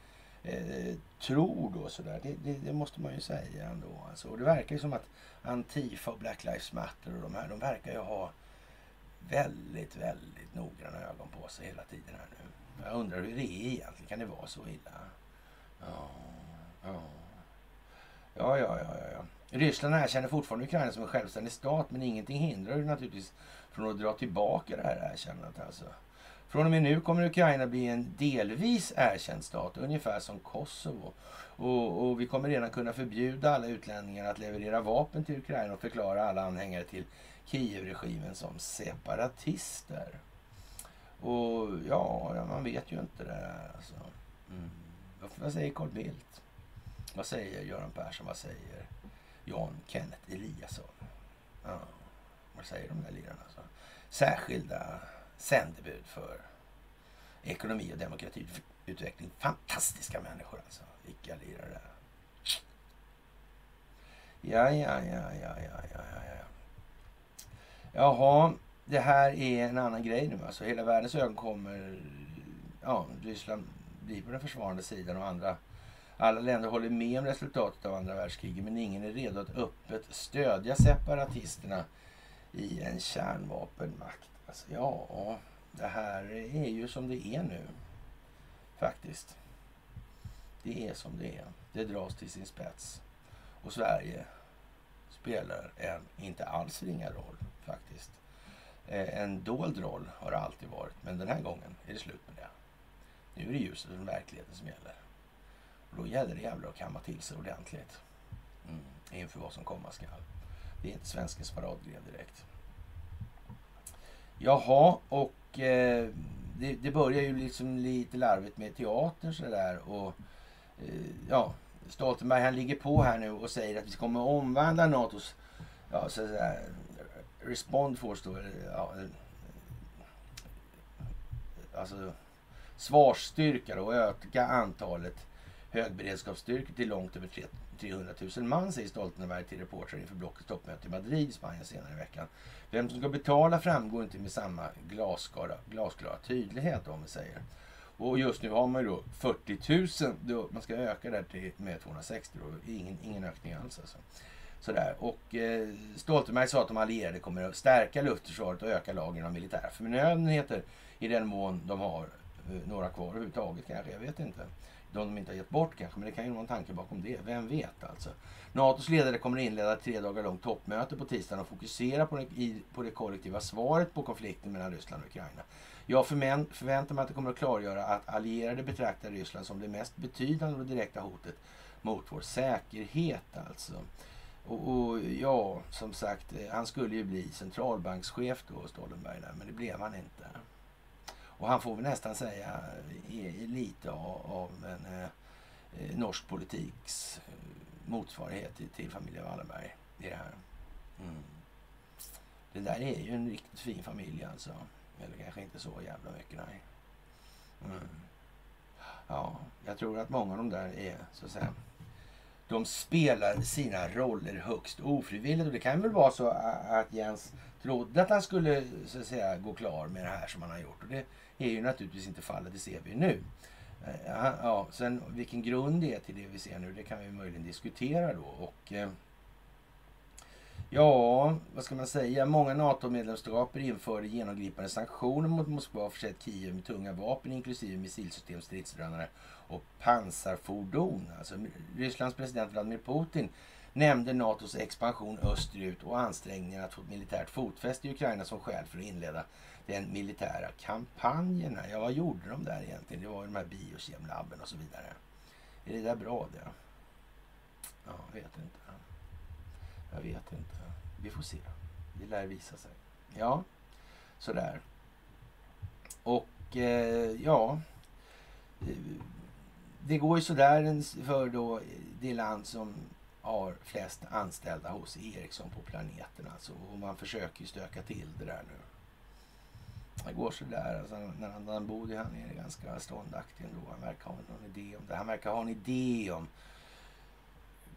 eh, tror då sådär. Det, det, det, måste man ju säga ändå. Alltså. Och det verkar ju som att Antifa och Black Lives Matter och de här, de verkar ju ha väldigt, väldigt noggranna ögon på sig hela tiden här nu. Jag undrar hur det är egentligen. Kan det vara så illa? Ja, ja. Ja, ja, ja, ja. Ryssland erkänner fortfarande Ukraina som en självständig stat men ingenting hindrar ju naturligtvis från att dra tillbaka det här erkännandet. Alltså. Från och med nu kommer Ukraina bli en delvis erkänd stat, ungefär som Kosovo. Och, och, vi kommer redan kunna förbjuda alla utlänningar att leverera vapen till Ukraina och förklara alla anhängare till Kievregimen som separatister. Och ja, man vet ju inte det här alltså. Mm. Vad säger Carl Bildt? Vad säger Göran Persson? Vad säger Jan Kenneth Eliasson? Ja, vad säger de där lirarna? Alltså? Särskilda sändebud för ekonomi och demokratiutveckling. Fantastiska människor alltså. Vilka lirare. Ja, ja, ja, ja, ja, ja, ja. Jaha, det här är en annan grej nu. Alltså hela världens ögon kommer... Ja, Ryssland blir på den försvarande sidan och andra... Alla länder håller med om resultatet av andra världskriget men ingen är redo att öppet stödja separatisterna i en kärnvapenmakt. Alltså, ja, det här är ju som det är nu. Faktiskt. Det är som det är. Det dras till sin spets. Och Sverige spelar en inte alls ringa roll faktiskt. Eh, en dold roll har det alltid varit, men den här gången är det slut med det. Nu är det ljuset och verkligheten som gäller. Och då gäller det jävlar att kamma till sig ordentligt. Mm, inför vad som komma skall. Det är inte svenskens paradgren direkt. Jaha, och eh, det, det, börjar ju liksom lite larvigt med teatern sådär. Och eh, ja, Stoltenberg han ligger på här nu och säger att vi kommer omvandla NATOs ja, sådär, Respond Force då, ja, alltså svarsstyrka och öka antalet högberedskapsstyrkor till långt över 300 000 man, säger Stoltenberg till reportrar inför blockets toppmöte i Madrid i Spanien senare i veckan. Vem som ska betala framgår inte med samma glasklara, glasklara tydlighet om vi säger. Och just nu har man ju då 40 000. Då man ska öka där till med 260 då. Ingen, ingen ökning alls alltså. Sådär. Och eh, Stoltenberg sa att de allierade kommer att stärka luftförsvaret och öka lagren av militära förnödenheter i den mån de har eh, några kvar överhuvudtaget kanske. Jag vet inte. De de inte har gett bort kanske, men det kan ju vara en tanke bakom det. Vem vet alltså. NATOs ledare kommer att inleda ett tre dagar långt toppmöte på tisdagen och fokusera på det, i, på det kollektiva svaret på konflikten mellan Ryssland och Ukraina. Jag förväntar mig att det kommer att klargöra att allierade betraktar Ryssland som det mest betydande och direkta hotet mot vår säkerhet alltså. Och, och, ja, som sagt, eh, han skulle ju bli centralbankschef då, Stoltenberg, där, men det blev han inte. Och han får väl nästan säga eh, är lite av, av en eh, eh norsk politiks motsvarighet till, till familjen Wallenberg i det här. Mm. Det där är ju en riktigt fin familj alltså. Eller kanske inte så jävla mycket, nej. Mm. Ja, jag tror att många av de där är så att säga de spelar sina roller högst ofrivilligt. Och det kan väl vara så att Jens trodde att han skulle så att säga, gå klar med det här som han har gjort. Och det är ju naturligtvis inte fallet, det ser vi nu. Eh, ja, sen vilken grund det är till det vi ser nu, det kan vi möjligen diskutera då. Och, eh, ja, vad ska man säga? Många NATO-medlemsstater införde genomgripande sanktioner mot Moskva och försett Kiev med tunga vapen inklusive missilsystem, stridsdrönare och pansarfordon. Alltså, Rysslands president Vladimir Putin nämnde NATOs expansion österut och ansträngningarna att få ett militärt fotfäste i Ukraina som skäl för att inleda den militära kampanjen. Ja, vad gjorde de där egentligen? Det var ju de här biokemlabben och så vidare. Är det där bra det? Ja, jag vet inte. Jag vet inte. Vi får se. Det lär visa sig. Ja, sådär. Och eh, ja, det går ju sådär för då det land som har flest anställda hos Ericsson på planeten. Alltså, och man försöker ju stöka till det där nu. det går sådär. Alltså, när han, han bodde han är ganska ståndaktig ändå. Han verkar ha någon idé om det. Han verkar ha en idé om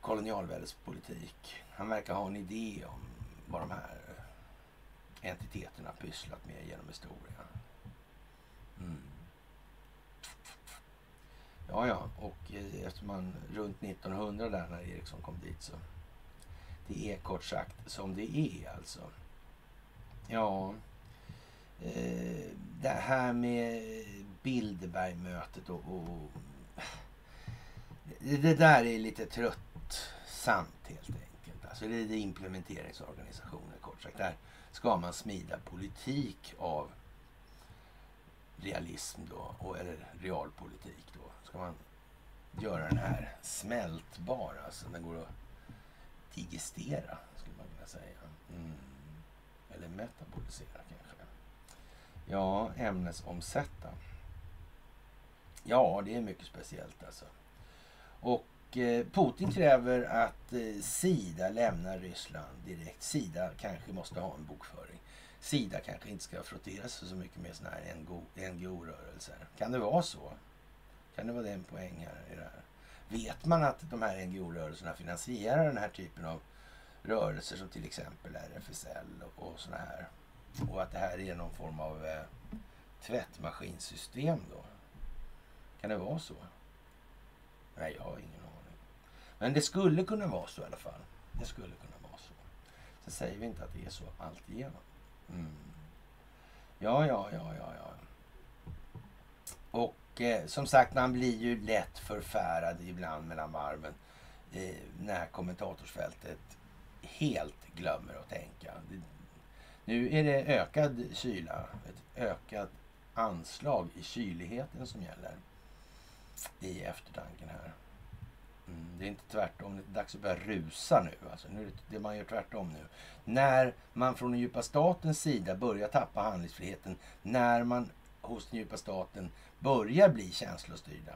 kolonialväldets politik. Han verkar ha en idé om vad de här entiteterna pysslat med genom historien. Mm. Ja, ja, och eh, eftersom man runt 1900 där när Eriksson kom dit så det är kort sagt som det är alltså. Ja, eh, det här med Bilderbergmötet och, och det, där är lite tröttsamt helt enkelt. Alltså det är implementeringsorganisationer kort sagt. Där ska man smida politik av realism då, eller realpolitik då. Ska man göra den här smältbar, alltså den går att digestera skulle man kunna säga. Mm. Eller metabolisera kanske. Ja, ämnesomsätta. Ja, det är mycket speciellt alltså. Och Eh, Putin kräver att eh, Sida lämnar Ryssland direkt. Sida kanske måste ha en bokföring. Sida kanske inte ska frottera sig så mycket med sådana här NGO-rörelser. Kan det vara så? Kan det vara en poäng här i det här? Vet man att de här NGO-rörelserna finansierar den här typen av rörelser som till exempel RFSL och, och sådana här? Och att det här är någon form av eh, tvättmaskinsystem då? Kan det vara så? Nej, jag har ingen aning. Men det skulle kunna vara så i alla fall. Det skulle kunna vara så. Sen säger vi inte att det är så alltigenom. Mm. Ja, ja, ja, ja, ja. Och eh, som sagt, man blir ju lätt förfärad ibland mellan varven eh, när kommentatorsfältet helt glömmer att tänka. Det, nu är det ökad kyla, ett ökat anslag i kyligheten som gäller i eftertanken här. Mm, det är inte tvärtom. Det är dags att börja rusa nu. Alltså, nu är det, det man gör tvärtom nu. När man från den djupa statens sida börjar tappa handlingsfriheten. När man hos den djupa staten börjar bli känslostyrda.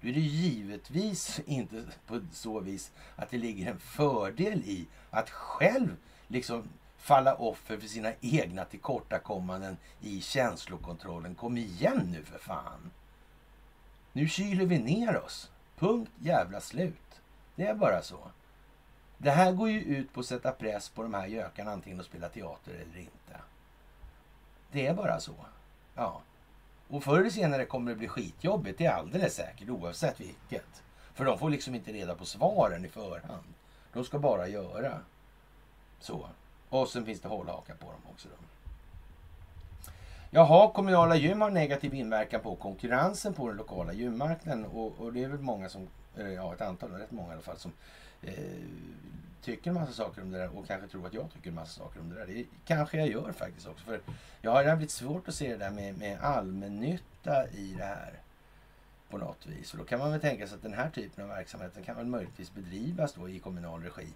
Då är det givetvis inte på så vis att det ligger en fördel i att själv liksom falla offer för sina egna tillkortakommanden i känslokontrollen. Kom igen nu för fan! Nu kyler vi ner oss. Punkt jävla slut. Det är bara så. Det här går ju ut på att sätta press på de här gökarna antingen att spela teater eller inte. Det är bara så. Ja. Och förr eller senare kommer det bli skitjobbigt, det är alldeles säkert, oavsett vilket. För de får liksom inte reda på svaren i förhand. De ska bara göra. Så. Och sen finns det hållhakar på dem också. Då. Jaha, kommunala gym har negativ inverkan på konkurrensen på den lokala gymmarknaden. Och, och det är väl många som, ja ett antal, rätt många i alla fall, som eh, tycker en massa saker om det där och kanske tror att jag tycker en massa saker om det där. Det kanske jag gör faktiskt också. För jag har blivit svårt att se det där med, med allmännytta i det här på något vis. Och då kan man väl tänka sig att den här typen av verksamhet kan väl möjligtvis bedrivas då i kommunal regi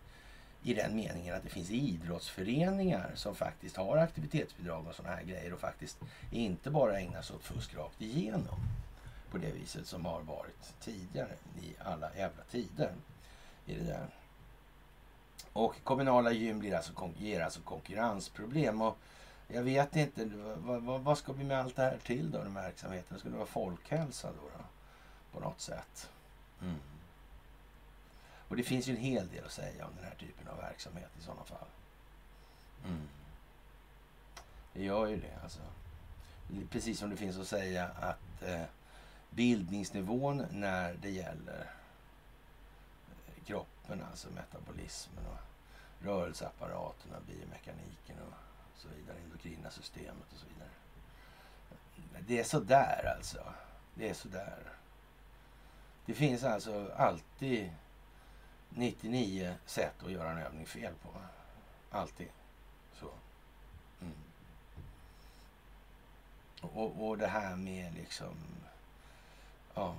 i den meningen att det finns idrottsföreningar som faktiskt har aktivitetsbidrag och sådana här grejer och faktiskt inte bara ägnar sig åt fusk rakt igenom på det viset som har varit tidigare i alla jävla tider. I det där. Och kommunala gym blir alltså, ger alltså konkurrensproblem. Och jag vet inte, vad, vad, vad, ska vi med allt det här till då, den verksamheten? Ska det vara folkhälsa då? då på något sätt? Mm. Och det finns ju en hel del att säga om den här typen av verksamhet i sådana fall. Mm. Det gör ju det alltså. Precis som det finns att säga att eh, bildningsnivån när det gäller eh, kroppen, alltså metabolismen och rörelseapparaterna, biomekaniken och så vidare, endokrina systemet och så vidare. Det är sådär alltså. Det är sådär. Det finns alltså alltid 99 sätt att göra en övning fel på. Alltid. Så. Mm. Och, och det här med liksom... Ja,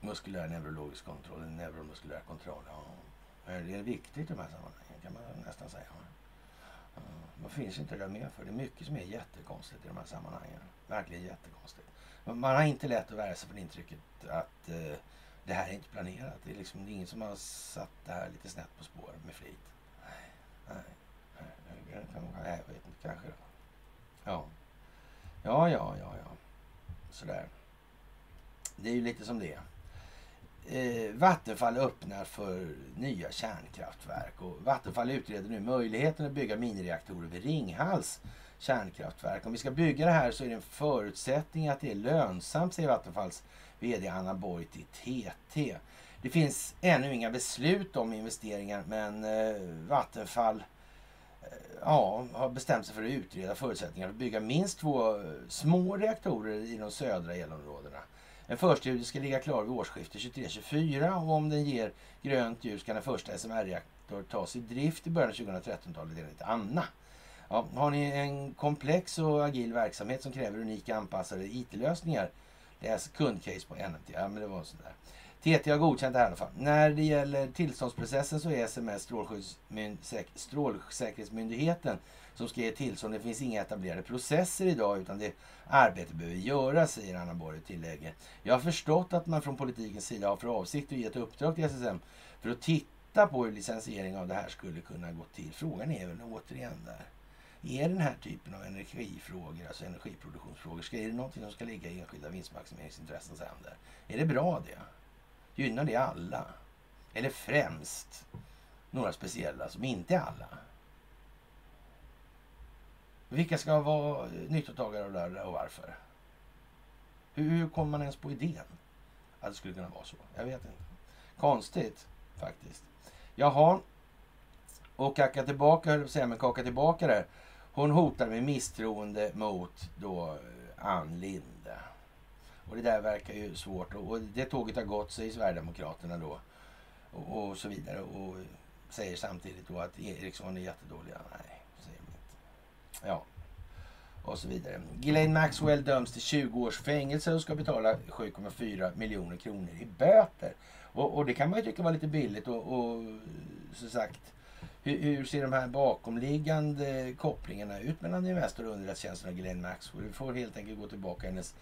muskulär neurologisk kontroll, neuromuskulär kontroll. Ja, det är viktigt i de här sammanhangen kan man nästan säga. Ja, vad finns inte det där med för? Det är mycket som är jättekonstigt i de här sammanhangen. Verkligen jättekonstigt. Man har inte lätt att värja sig från intrycket att eh, det här är inte planerat. Det är liksom det är ingen som har satt det här lite snett på spår med flit. Nej, nej, nej, jag vet inte. kanske. Ja. Ja, ja, ja, ja. Sådär. Det är ju lite som det är. Eh, Vattenfall öppnar för nya kärnkraftverk och Vattenfall utreder nu möjligheten att bygga minireaktorer vid Ringhals kärnkraftverk. Om vi ska bygga det här så är det en förutsättning att det är lönsamt, säger Vattenfalls VD Anna Borg till TT. Det finns ännu inga beslut om investeringar men eh, Vattenfall eh, ja, har bestämt sig för att utreda förutsättningar för att bygga minst två eh, små reaktorer i de södra elområdena. En förstudie ska ligga klar vid årsskiftet 23-24 och om den ger grönt ljus kan den första SMR-reaktor tas i drift i början av 2013-talet enligt Anna. Ja, har ni en komplex och agil verksamhet som kräver unika anpassade IT-lösningar? Läs kundcase på NMT. Ja, men det var sådär. TT har godkänt det här i alla fall. När det gäller tillståndsprocessen så är SMS Strålsäkerhetsmyndigheten som ska ge tillstånd. Det finns inga etablerade processer idag utan det arbete behöver göras, säger Anna Borg och tillägger. Jag har förstått att man från politikens sida har för avsikt att ge ett uppdrag till SSM för att titta på hur licensiering av det här skulle kunna gå till. Frågan är väl återigen där. Är den här typen av energifrågor, alltså energiproduktionsfrågor, ska, är det någonting som ska ligga i enskilda vinstmaximeringsintressens händer? Är det bra det? Gynnar det alla? Eller främst några speciella som inte är alla? Vilka ska vara nyttotagare av det och varför? Hur, hur kommer man ens på idén att det skulle kunna vara så? Jag vet inte. Konstigt faktiskt. Jaha. Och kacka tillbaka, höll jag på att säga, men kaka tillbaka där. Hon hotar med misstroende mot då eh, Ann Linde. Och det där verkar ju svårt. Och det tåget har gått, säger Sverigedemokraterna då. Och, och så vidare. Och säger samtidigt då att Ericsson är jättedåliga. Nej, säger de inte. Ja. Och så vidare. Ghislaine Maxwell döms till 20 års fängelse och ska betala 7,4 miljoner kronor i böter. Och, och, det kan man ju tycka var lite billigt och, och som sagt hur, hur, ser de här bakomliggande kopplingarna ut mellan Investor och underrättelsetjänsten och Ghislaine Maxwell? Vi får helt enkelt gå tillbaka hennes,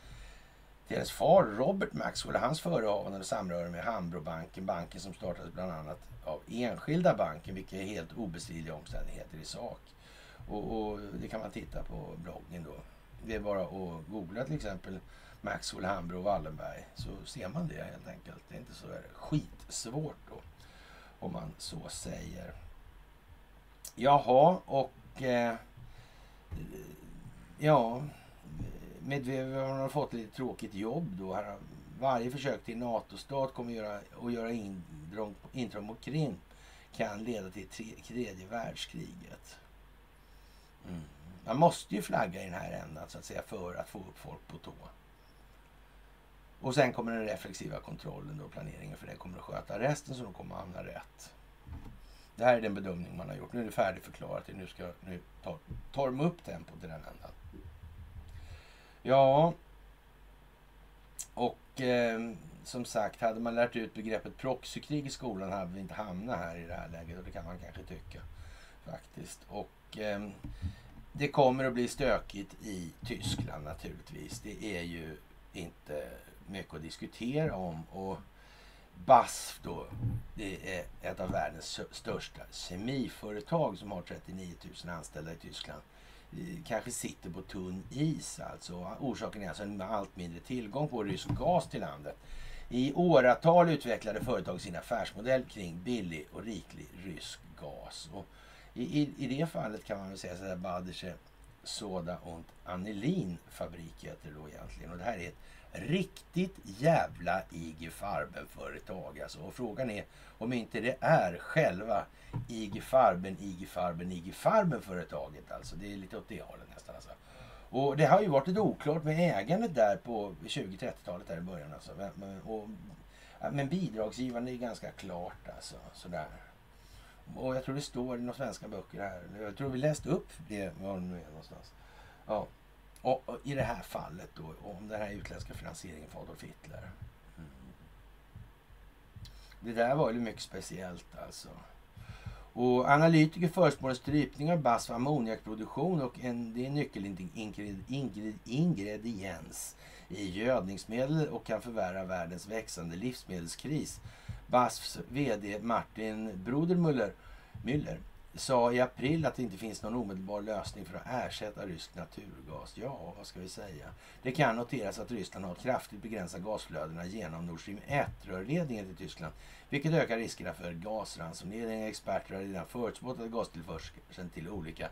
till hennes far Robert Maxwell och hans förehavanden och samröre med Hambrobanken, banken som startades bland annat av enskilda banken, vilket är helt obestridliga omständigheter i sak. Och, och, det kan man titta på bloggen då. Det är bara att googla till exempel Maxwell, Hambro och Wallenberg så ser man det helt enkelt. Det är inte så skitsvårt då om man så säger. Jaha, och eh, ja, Medvedev har fått lite tråkigt jobb då. Varje försök till NATO-stat kommer att göra, att göra intrång, intrång mot Krim kan leda till tre, tredje världskriget. Mm. Man måste ju flagga i den här ändan så att säga för att få upp folk på tå. Och sen kommer den reflexiva kontrollen och planeringen för det kommer att sköta resten så de kommer att hamna rätt. Det här är den bedömning man har gjort. Nu är det färdigförklarat. Nu, ska, nu tar, tar de upp tempot i den ändan. Ja, och eh, som sagt, hade man lärt ut begreppet proxykrig i skolan hade vi inte hamnat här i det här läget och det kan man kanske tycka faktiskt. Och eh, det kommer att bli stökigt i Tyskland naturligtvis. Det är ju inte mycket att diskutera om. Och BASF då, det är ett av världens största kemiföretag som har 39 000 anställda i Tyskland. Kanske sitter på tunn is alltså. Orsaken är alltså en allt mindre tillgång på rysk gas till landet. I åratal utvecklade företag sin affärsmodell kring billig och riklig rysk gas. Och i, i, I det fallet kan man väl säga sådär Badische Soda und Anilin fabrik heter det då egentligen. Och det här är ett riktigt jävla IG Farben-företag. Alltså. Och frågan är om inte det är själva IG Farben, IG Farben, IG Farben-företaget. Alltså. Det är lite åt det hållet nästan. Alltså. Och det har ju varit lite oklart med ägandet där på 20-30-talet där i början. Alltså. Men, och, men bidragsgivande är ganska klart alltså. Sådär. Och jag tror det står i några svenska böcker här. Jag tror vi läste upp det var det nu är någonstans. Ja. Och, och, i det här fallet då om den här utländska finansieringen för Adolf Hitler. Mm. Det där var ju mycket speciellt alltså. Och analytiker förespår en strypning av BASF ammoniakproduktion och en, det är en nyckelingrediens i gödningsmedel och kan förvärra världens växande livsmedelskris. BASFs VD Martin Brodermüller Müller sa i april att det inte finns någon omedelbar lösning för att ersätta rysk naturgas. Ja, vad ska vi säga? Det kan noteras att Ryssland har kraftigt begränsat gasflödena genom Nord Stream 1-rörledningen till Tyskland, vilket ökar riskerna för gasransonering. Experter har redan förutspått att gastillförseln till olika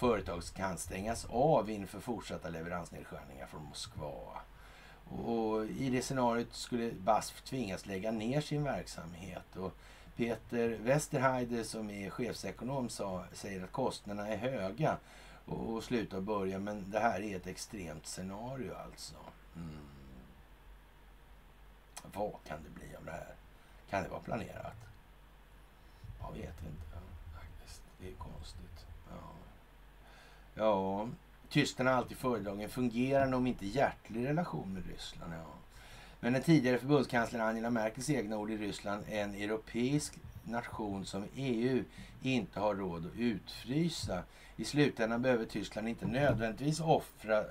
företag kan stängas av inför fortsatta leveransnedskärningar från Moskva. Och I det scenariot skulle BASF tvingas lägga ner sin verksamhet. Och Peter Westerheide som är chefsekonom sa, säger att kostnaderna är höga och, och sluta och börja. Men det här är ett extremt scenario alltså. Mm. Vad kan det bli av det här? Kan det vara planerat? Jag vet inte faktiskt. Det är konstigt. Ja, ja Tyskland har alltid föredragit en fungerande, om inte hjärtlig relation med Ryssland. Ja. Men den tidigare förbundskanslern Angela Merkels egna ord i Ryssland, en europeisk nation som EU inte har råd att utfrysa. I slutändan behöver Tyskland inte nödvändigtvis offra eh,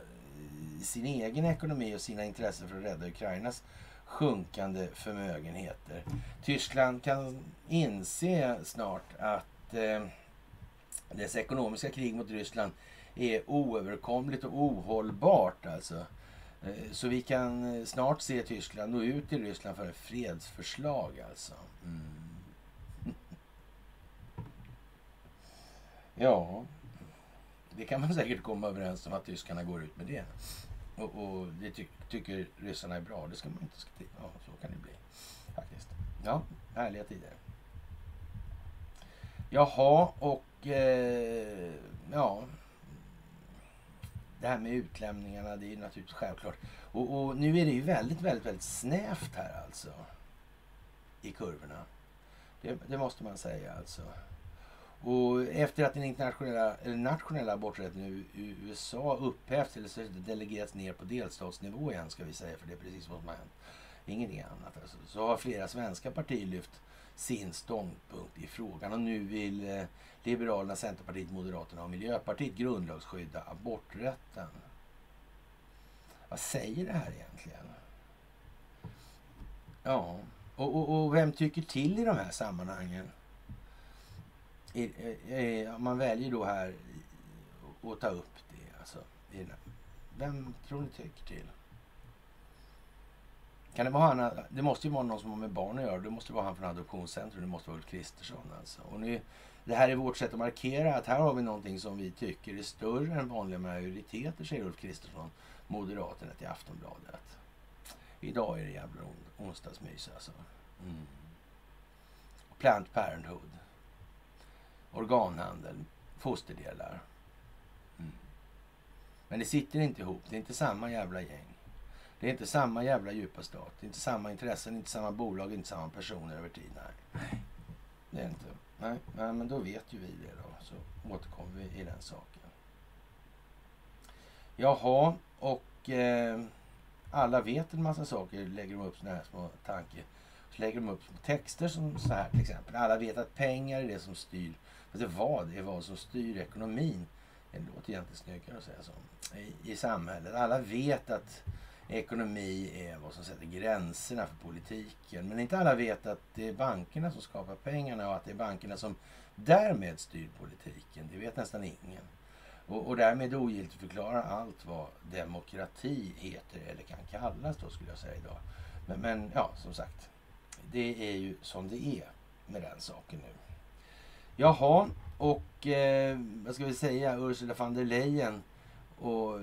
sin egen ekonomi och sina intressen för att rädda Ukrainas sjunkande förmögenheter. Tyskland kan inse snart att eh, dess ekonomiska krig mot Ryssland är oöverkomligt och ohållbart. Alltså. Eh, så vi kan eh, snart se Tyskland nå ut till Ryssland för ett fredsförslag alltså. Mm. *laughs* Ja, det kan man säkert komma överens om att tyskarna går ut med det. Och, och det ty tycker ryssarna är bra. Det ska man inte skriva. Ja, så kan det bli faktiskt. Ja, härliga tider. Jaha, och eh, ja, det här med utlämningarna, det är ju naturligtvis självklart. Och, och, nu är det ju väldigt, väldigt, väldigt snävt här alltså. I kurvorna. Det, det måste man säga alltså. Och efter att den internationella, eller nationella aborträtten i USA upphävts eller delegerats ner på delstatsnivå igen ska vi säga, för det är precis vad som har hänt. Ingenting annat alltså. Så har flera svenska partier lyft sin ståndpunkt i frågan och nu vill eh, Liberalerna, Centerpartiet, Moderaterna och Miljöpartiet grundlagsskydda aborträtten. Vad säger det här egentligen? Ja, och, och, och vem tycker till i de här sammanhangen? man väljer då här att ta upp det. Alltså, vem tror ni tycker till? Kan det vara han? Det måste ju vara någon som har med barn att göra. Det måste vara han från Adoptionscentrum. Det måste vara Ulf Kristersson alltså. Och nu, det här är vårt sätt att markera att här har vi någonting som vi tycker är större än vanliga majoriteter, säger Ulf Kristersson, Moderaterna till Aftonbladet. Idag är det jävla on onsdagsmys alltså. Mm. Plant Parenthood. Organhandel. Fosterdelar. Mm. Men det sitter inte ihop. Det är inte samma jävla gäng. Det är inte samma jävla djupa stat. Det är inte samma intressen, inte samma bolag, inte samma personer över tid. Nej, det är inte. Nej, nej, men då vet ju vi det då. Så återkommer vi i den saken. Jaha, och eh, alla vet en massa saker. Lägger de upp såna här små tankar. Så lägger de upp texter som så här till exempel. Alla vet att pengar är det som styr. Alltså vad är vad som styr ekonomin? Det låter egentligen snyggare att säga så. I, I samhället. Alla vet att ekonomi är vad som sätter gränserna för politiken. Men inte alla vet att det är bankerna som skapar pengarna och att det är bankerna som därmed styr politiken. Det vet nästan ingen. Och, och därmed ogiltigförklarar allt vad demokrati heter eller kan kallas då skulle jag säga idag. Men, men ja, som sagt. Det är ju som det är med den saken nu. Jaha, och eh, vad ska vi säga? Ursula von der Leyen och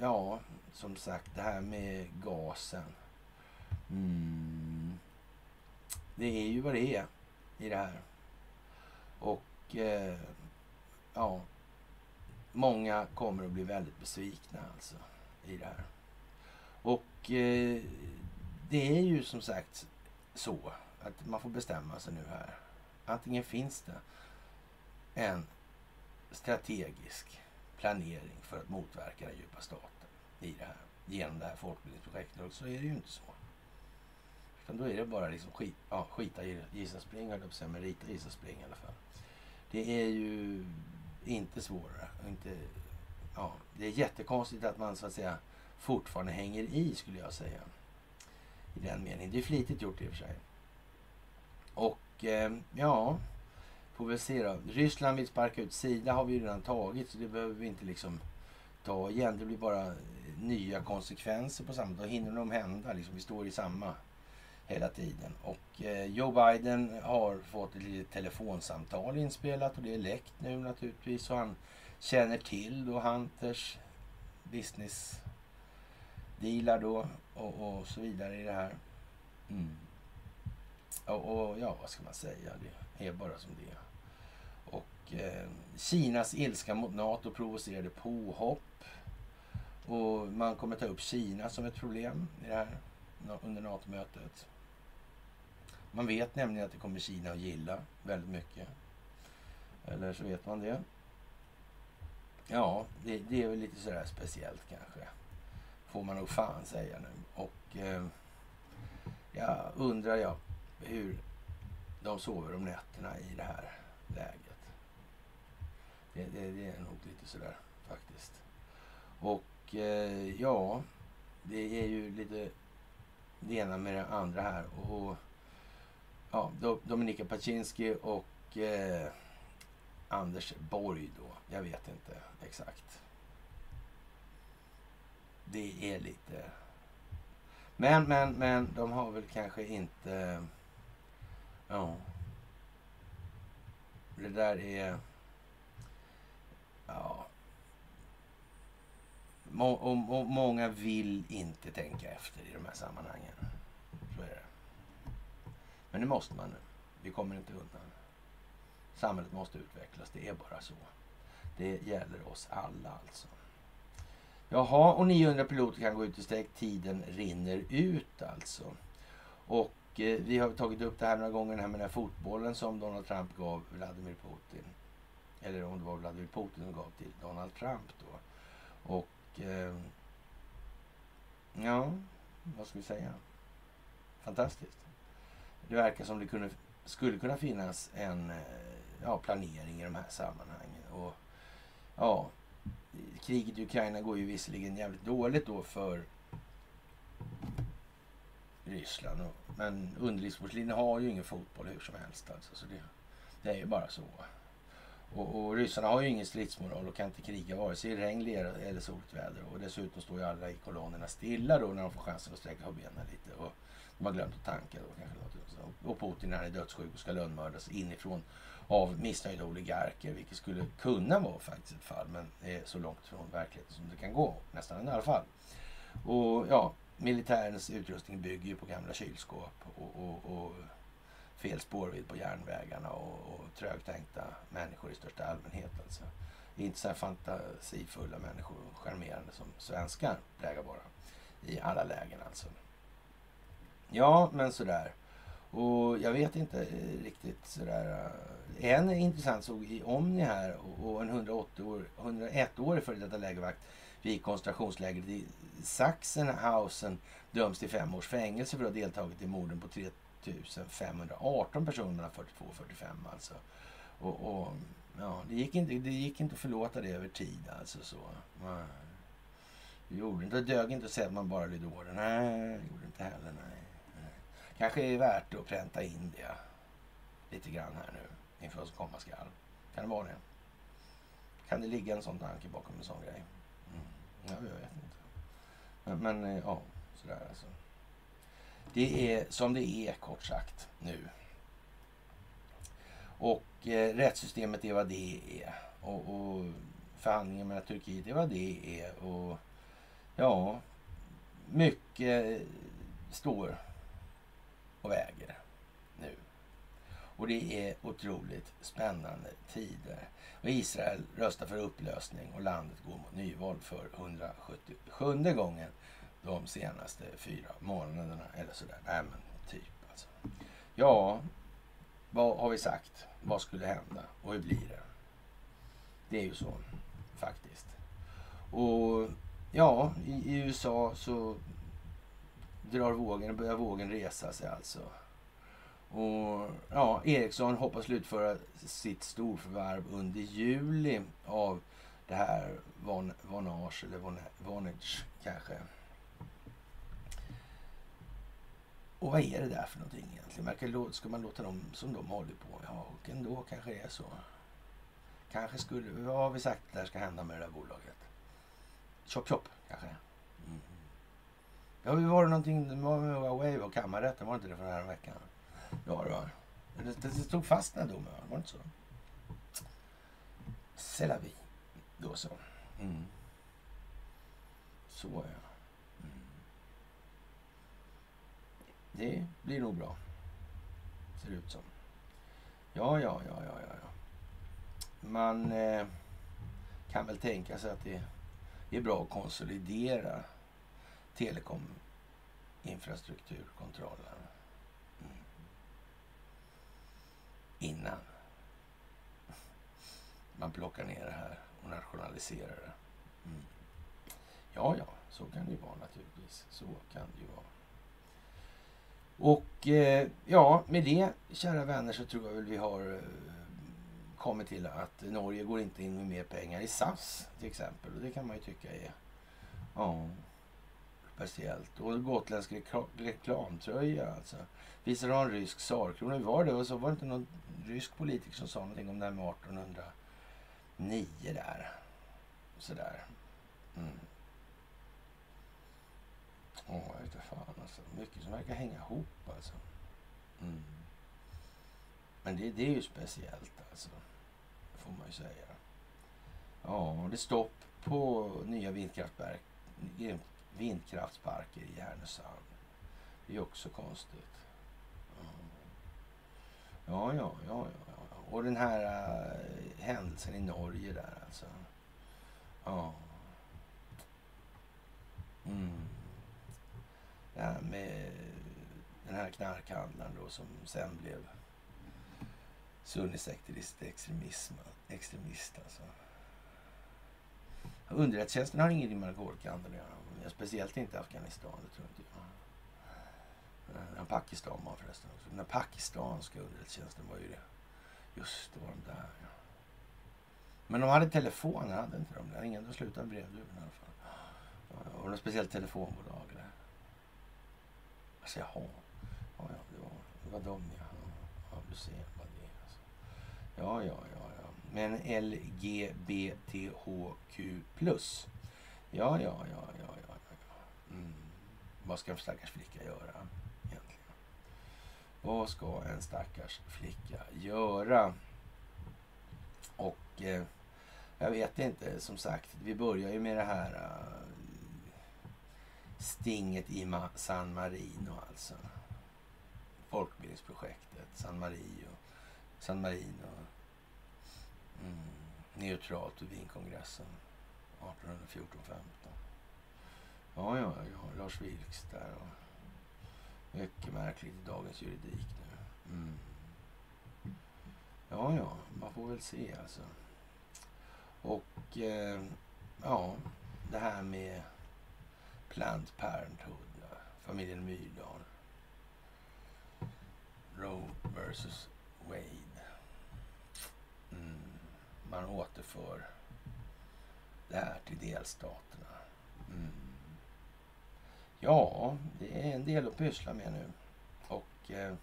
ja, som sagt, det här med gasen. Mm. Det är ju vad det är i det här. Och eh, ja, många kommer att bli väldigt besvikna alltså i det här. Och eh, det är ju som sagt så att man får bestämma sig nu här. Antingen finns det en strategisk planering för att motverka den djupa staten i det här genom det här folkbildningsprojektet. Och så är det ju inte så. Utan då är det bara liksom skit, ja, skita i gissa spring, höll jag men rita gissa spring i alla fall. Det är ju inte svårare. Inte, ja, det är jättekonstigt att man så att säga fortfarande hänger i skulle jag säga. I den meningen. Det är flitigt gjort i och för sig. Och eh, ja, får vi se då. Ryssland vill sparka ut Sida har vi ju redan tagit så det behöver vi inte liksom ta igen. Det blir bara eh, nya konsekvenser på samma. Då hinner de hända. Liksom, vi står i samma hela tiden. Och eh, Joe Biden har fått ett litet telefonsamtal inspelat och det är läckt nu naturligtvis. Och han känner till då Hunters business dealar då och, och så vidare i det här. Mm. Och, och, ja, vad ska man säga? Det är bara som det är. Och eh, Kinas ilska mot NATO provocerade påhopp. Och man kommer ta upp Kina som ett problem i det här under NATO-mötet. Man vet nämligen att det kommer Kina att gilla väldigt mycket. Eller så vet man det. Ja, det, det är väl lite sådär speciellt kanske. Får man nog fan säga nu. Och eh, jag undrar jag hur de sover om nätterna i det här läget. Det, det, det är nog lite sådär faktiskt. Och eh, ja, det är ju lite det ena med det andra här. Och ja, Dominika Paczynski och eh, Anders Borg då. Jag vet inte exakt. Det är lite... Men, men, men de har väl kanske inte... Ja. Det där är... Och, och, och många vill inte tänka efter i de här sammanhangen. Så är det. Men det måste man nu. Vi kommer inte undan. Samhället måste utvecklas. Det är bara så. Det gäller oss alla alltså. Jaha, och 900 piloter kan gå ut i strejk. Tiden rinner ut alltså. Och eh, vi har tagit upp det här några gånger, här med den här fotbollen som Donald Trump gav Vladimir Putin. Eller om det var Vladimir Putin som gav till Donald Trump då. Och eh, ja, vad ska vi säga? Fantastiskt. Det verkar som det kunde, skulle kunna finnas en eh, ja, planering i de här sammanhangen. Och ja, kriget i Ukraina går ju visserligen jävligt dåligt då för Ryssland. Men underlivsporslinjen har ju ingen fotboll hur som helst. Alltså, så det, det är ju bara så. Och, och ryssarna har ju ingen stridsmoral och kan inte kriga vare sig i regn, lera eller soligt väder. Och dessutom står ju alla i kolonnerna stilla då när de får chansen att sträcka på benen lite. Och de har glömt att tanka då kanske. Och Putin är dödssjuk och ska lönnmördas inifrån av missnöjda oligarker, vilket skulle kunna vara faktiskt ett fall, men det är så långt från verkligheten som det kan gå, nästan i alla fall. Och ja, militärens utrustning bygger ju på gamla kylskåp och, och, och fel spårvidd på järnvägarna och, och trögtänkta människor i största allmänhet. Alltså. Inte så här fantasifulla människor, och charmerande som svenskar plägar vara i alla lägen alltså. Ja, men sådär. Och jag vet inte eh, riktigt sådär. Eh, en intressant såg i Omni här och en 108 år, 101-årig före detta lägervakt vid koncentrationslägret i Sachsenhausen döms till fem års fängelse för att ha deltagit i morden på 518 personer mellan 42 och 45 alltså. Och, och, ja, det, gick inte, det gick inte att förlåta det över tid alltså så. Det gjorde inte, det dög inte att säga att man bara lydde order. Nej, det gjorde inte heller. Nej kanske är det värt att pränta in det lite grann här nu inför vad som komma skall. Kan det vara det? Kan det ligga en sån tanke bakom en sån grej? Mm. Ja, jag vet inte. Men, men ja, sådär alltså. Det är som det är kort sagt nu. Och eh, rättssystemet är vad det är. Och, och förhandlingen mellan Turkiet är vad det är. Och ja, mycket står och väger nu. Och det är otroligt spännande tider. Och Israel röstar för upplösning och landet går mot nyval för 177 gången de senaste fyra månaderna eller sådär. Nej men typ alltså. Ja, vad har vi sagt? Vad skulle hända och hur blir det? Det är ju så faktiskt. Och ja, i, i USA så drar vågen, börjar vågen resa sig alltså. Och ja, Ericsson hoppas slutföra sitt storförvärv under juli av det här Vonage eller Vonage kanske. Och vad är det där för någonting egentligen? Ska man låta dem som de håller på? Ja, och ändå kanske det är så. Kanske skulle, vad har vi sagt där ska hända med det där bolaget? Chop chop kanske? Mm. Ja, det var det någonting med Huawei och kammarrätten, var det inte det för den här veckan? Ja, det var det. Det stod fast den domen, var det inte så? C'est la vie. Då så. Mm. Så ja. Mm. Det blir nog bra. Ser det ut som. Ja, ja, ja, ja, ja. Man eh, kan väl tänka sig att det är bra att konsolidera telekominfrastrukturkontrollen mm. innan man plockar ner det här och nationaliserar det. Mm. Ja, ja, så kan det ju vara naturligtvis. Så kan det ju vara. Och eh, ja, med det, kära vänner, så tror jag väl vi har eh, kommit till att Norge går inte in med mer pengar i SAS till exempel. Och det kan man ju tycka är ja, speciellt. Och gotländsk reklamtröja alltså. Visar du en rysk tsarkrona? Var det? Och så var det inte någon rysk politiker som sa någonting om det här med 1809 där. Sådär. Mm. Ja, oh, jag vet fan alltså. Mycket som verkar hänga ihop alltså. Mm. Men det, det är ju speciellt alltså. Får man ju säga. Ja, det är stopp på nya vindkraftverk, vindkraftsparker i Härnösand. Det är också konstigt. Ja, ja, ja, ja. ja. Och den här äh, händelsen i Norge där alltså. Ja. Mm det här med den här knarkhandlaren då som sen blev sunnisekterist extremism, extremist alltså. Underrättelsetjänsten har ingenting med narkotikahandel att göra. Speciellt inte Afghanistan, det tror inte jag. Den eh, Pakistan var förresten också. Den pakistanska underrättelsetjänsten var ju det. Just det, var de där ja. Men de hade telefoner, hade inte de? Det ingen, de slutade brevduven i alla fall. Och något speciellt telefonbolag där. Alltså jaha. Ja, ja, det var, det var de ja. Ja, du ser vad det är. Alltså. Ja, ja, ja, ja. Men LGBTHQ+. Ja, ja, ja, ja, ja, ja. Mm. Vad ska en stackars flicka göra egentligen? Vad ska en stackars flicka göra? Och eh, jag vet inte, som sagt, vi börjar ju med det här eh, stinget i San Marino alltså. Folkbildningsprojektet San Marino. San Marino. Mm. Neutralt vid Wienkongressen 1814-15. Ja, ja, ja. Lars Vilks där. Och mycket märkligt i dagens juridik nu. Mm. Ja, ja, man får väl se alltså. Och eh, ja, det här med Planned Parenthood, familjen Myrdal. Roe versus Wade. Mm. Man återför det här till delstaterna. Mm. Ja, det är en del att pyssla med nu. Och eh,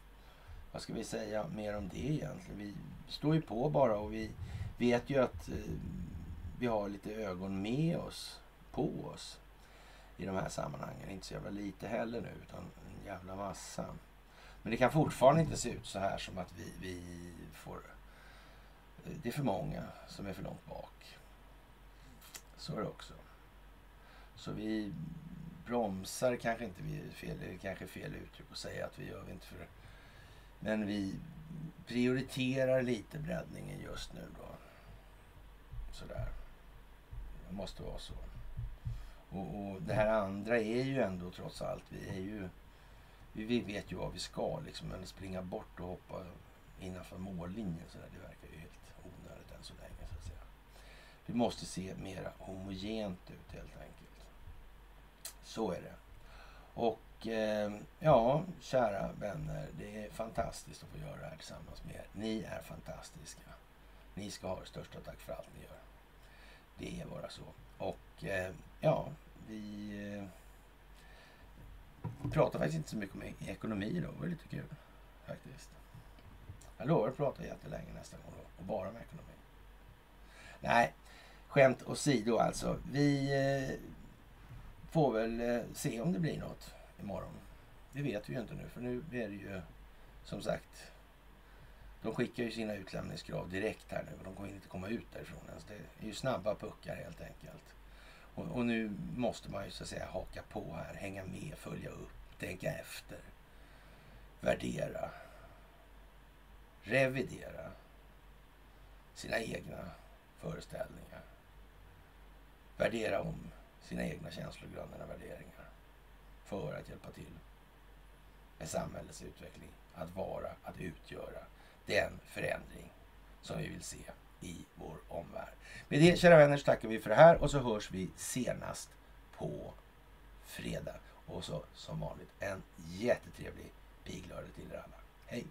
vad ska vi säga mer om det egentligen? Vi står ju på bara och vi vet ju att eh, vi har lite ögon med oss, på oss i de här sammanhangen. Inte så jävla lite heller nu, utan en jävla massa. Men det kan fortfarande inte se ut så här som att vi, vi får... Eh, det är för många som är för långt bak. Så är det också. Så vi bromsar kanske inte vi fel, kanske fel uttryck att säga att vi gör vi inte för Men vi prioriterar lite breddningen just nu då. Sådär. Det måste vara så. Och, och, det här andra är ju ändå trots allt, vi är ju... Vi vet ju vad vi ska liksom, men springa bort och hoppa innanför mållinjen så där, det verkar ju helt onödigt än så länge så att säga. Det måste se mer homogent ut helt enkelt. Så är det. Och eh, ja, kära vänner, det är fantastiskt att få göra det här tillsammans med er. Ni är fantastiska. Ni ska ha det största tack för allt ni gör. Det är bara så. Och eh, ja, vi... Eh, pratar faktiskt inte så mycket om e-, ekonomi då. Det var lite kul faktiskt. Jag lovar att prata jättelänge nästa gång då, och bara om ekonomi. Nej, skämt åsido alltså. Vi eh, får väl se om det blir något imorgon. Det vet vi ju inte nu, för nu är det ju som sagt de skickar ju sina utlämningskrav direkt här nu och de kommer inte komma ut därifrån ens. Det är ju snabba puckar helt enkelt. Och, och, nu måste man ju så att säga haka på här, hänga med, följa upp, tänka efter, värdera, revidera sina egna föreställningar. Värdera om sina egna känslogrundande värderingar för att hjälpa till med samhällets utveckling. Att vara, att utgöra den förändring som vi vill se i vår omvärld. Med det kära vänner så tackar vi för det här och så hörs vi senast på fredag. Och så som vanligt en jättetrevlig piglördag till er alla. Hej!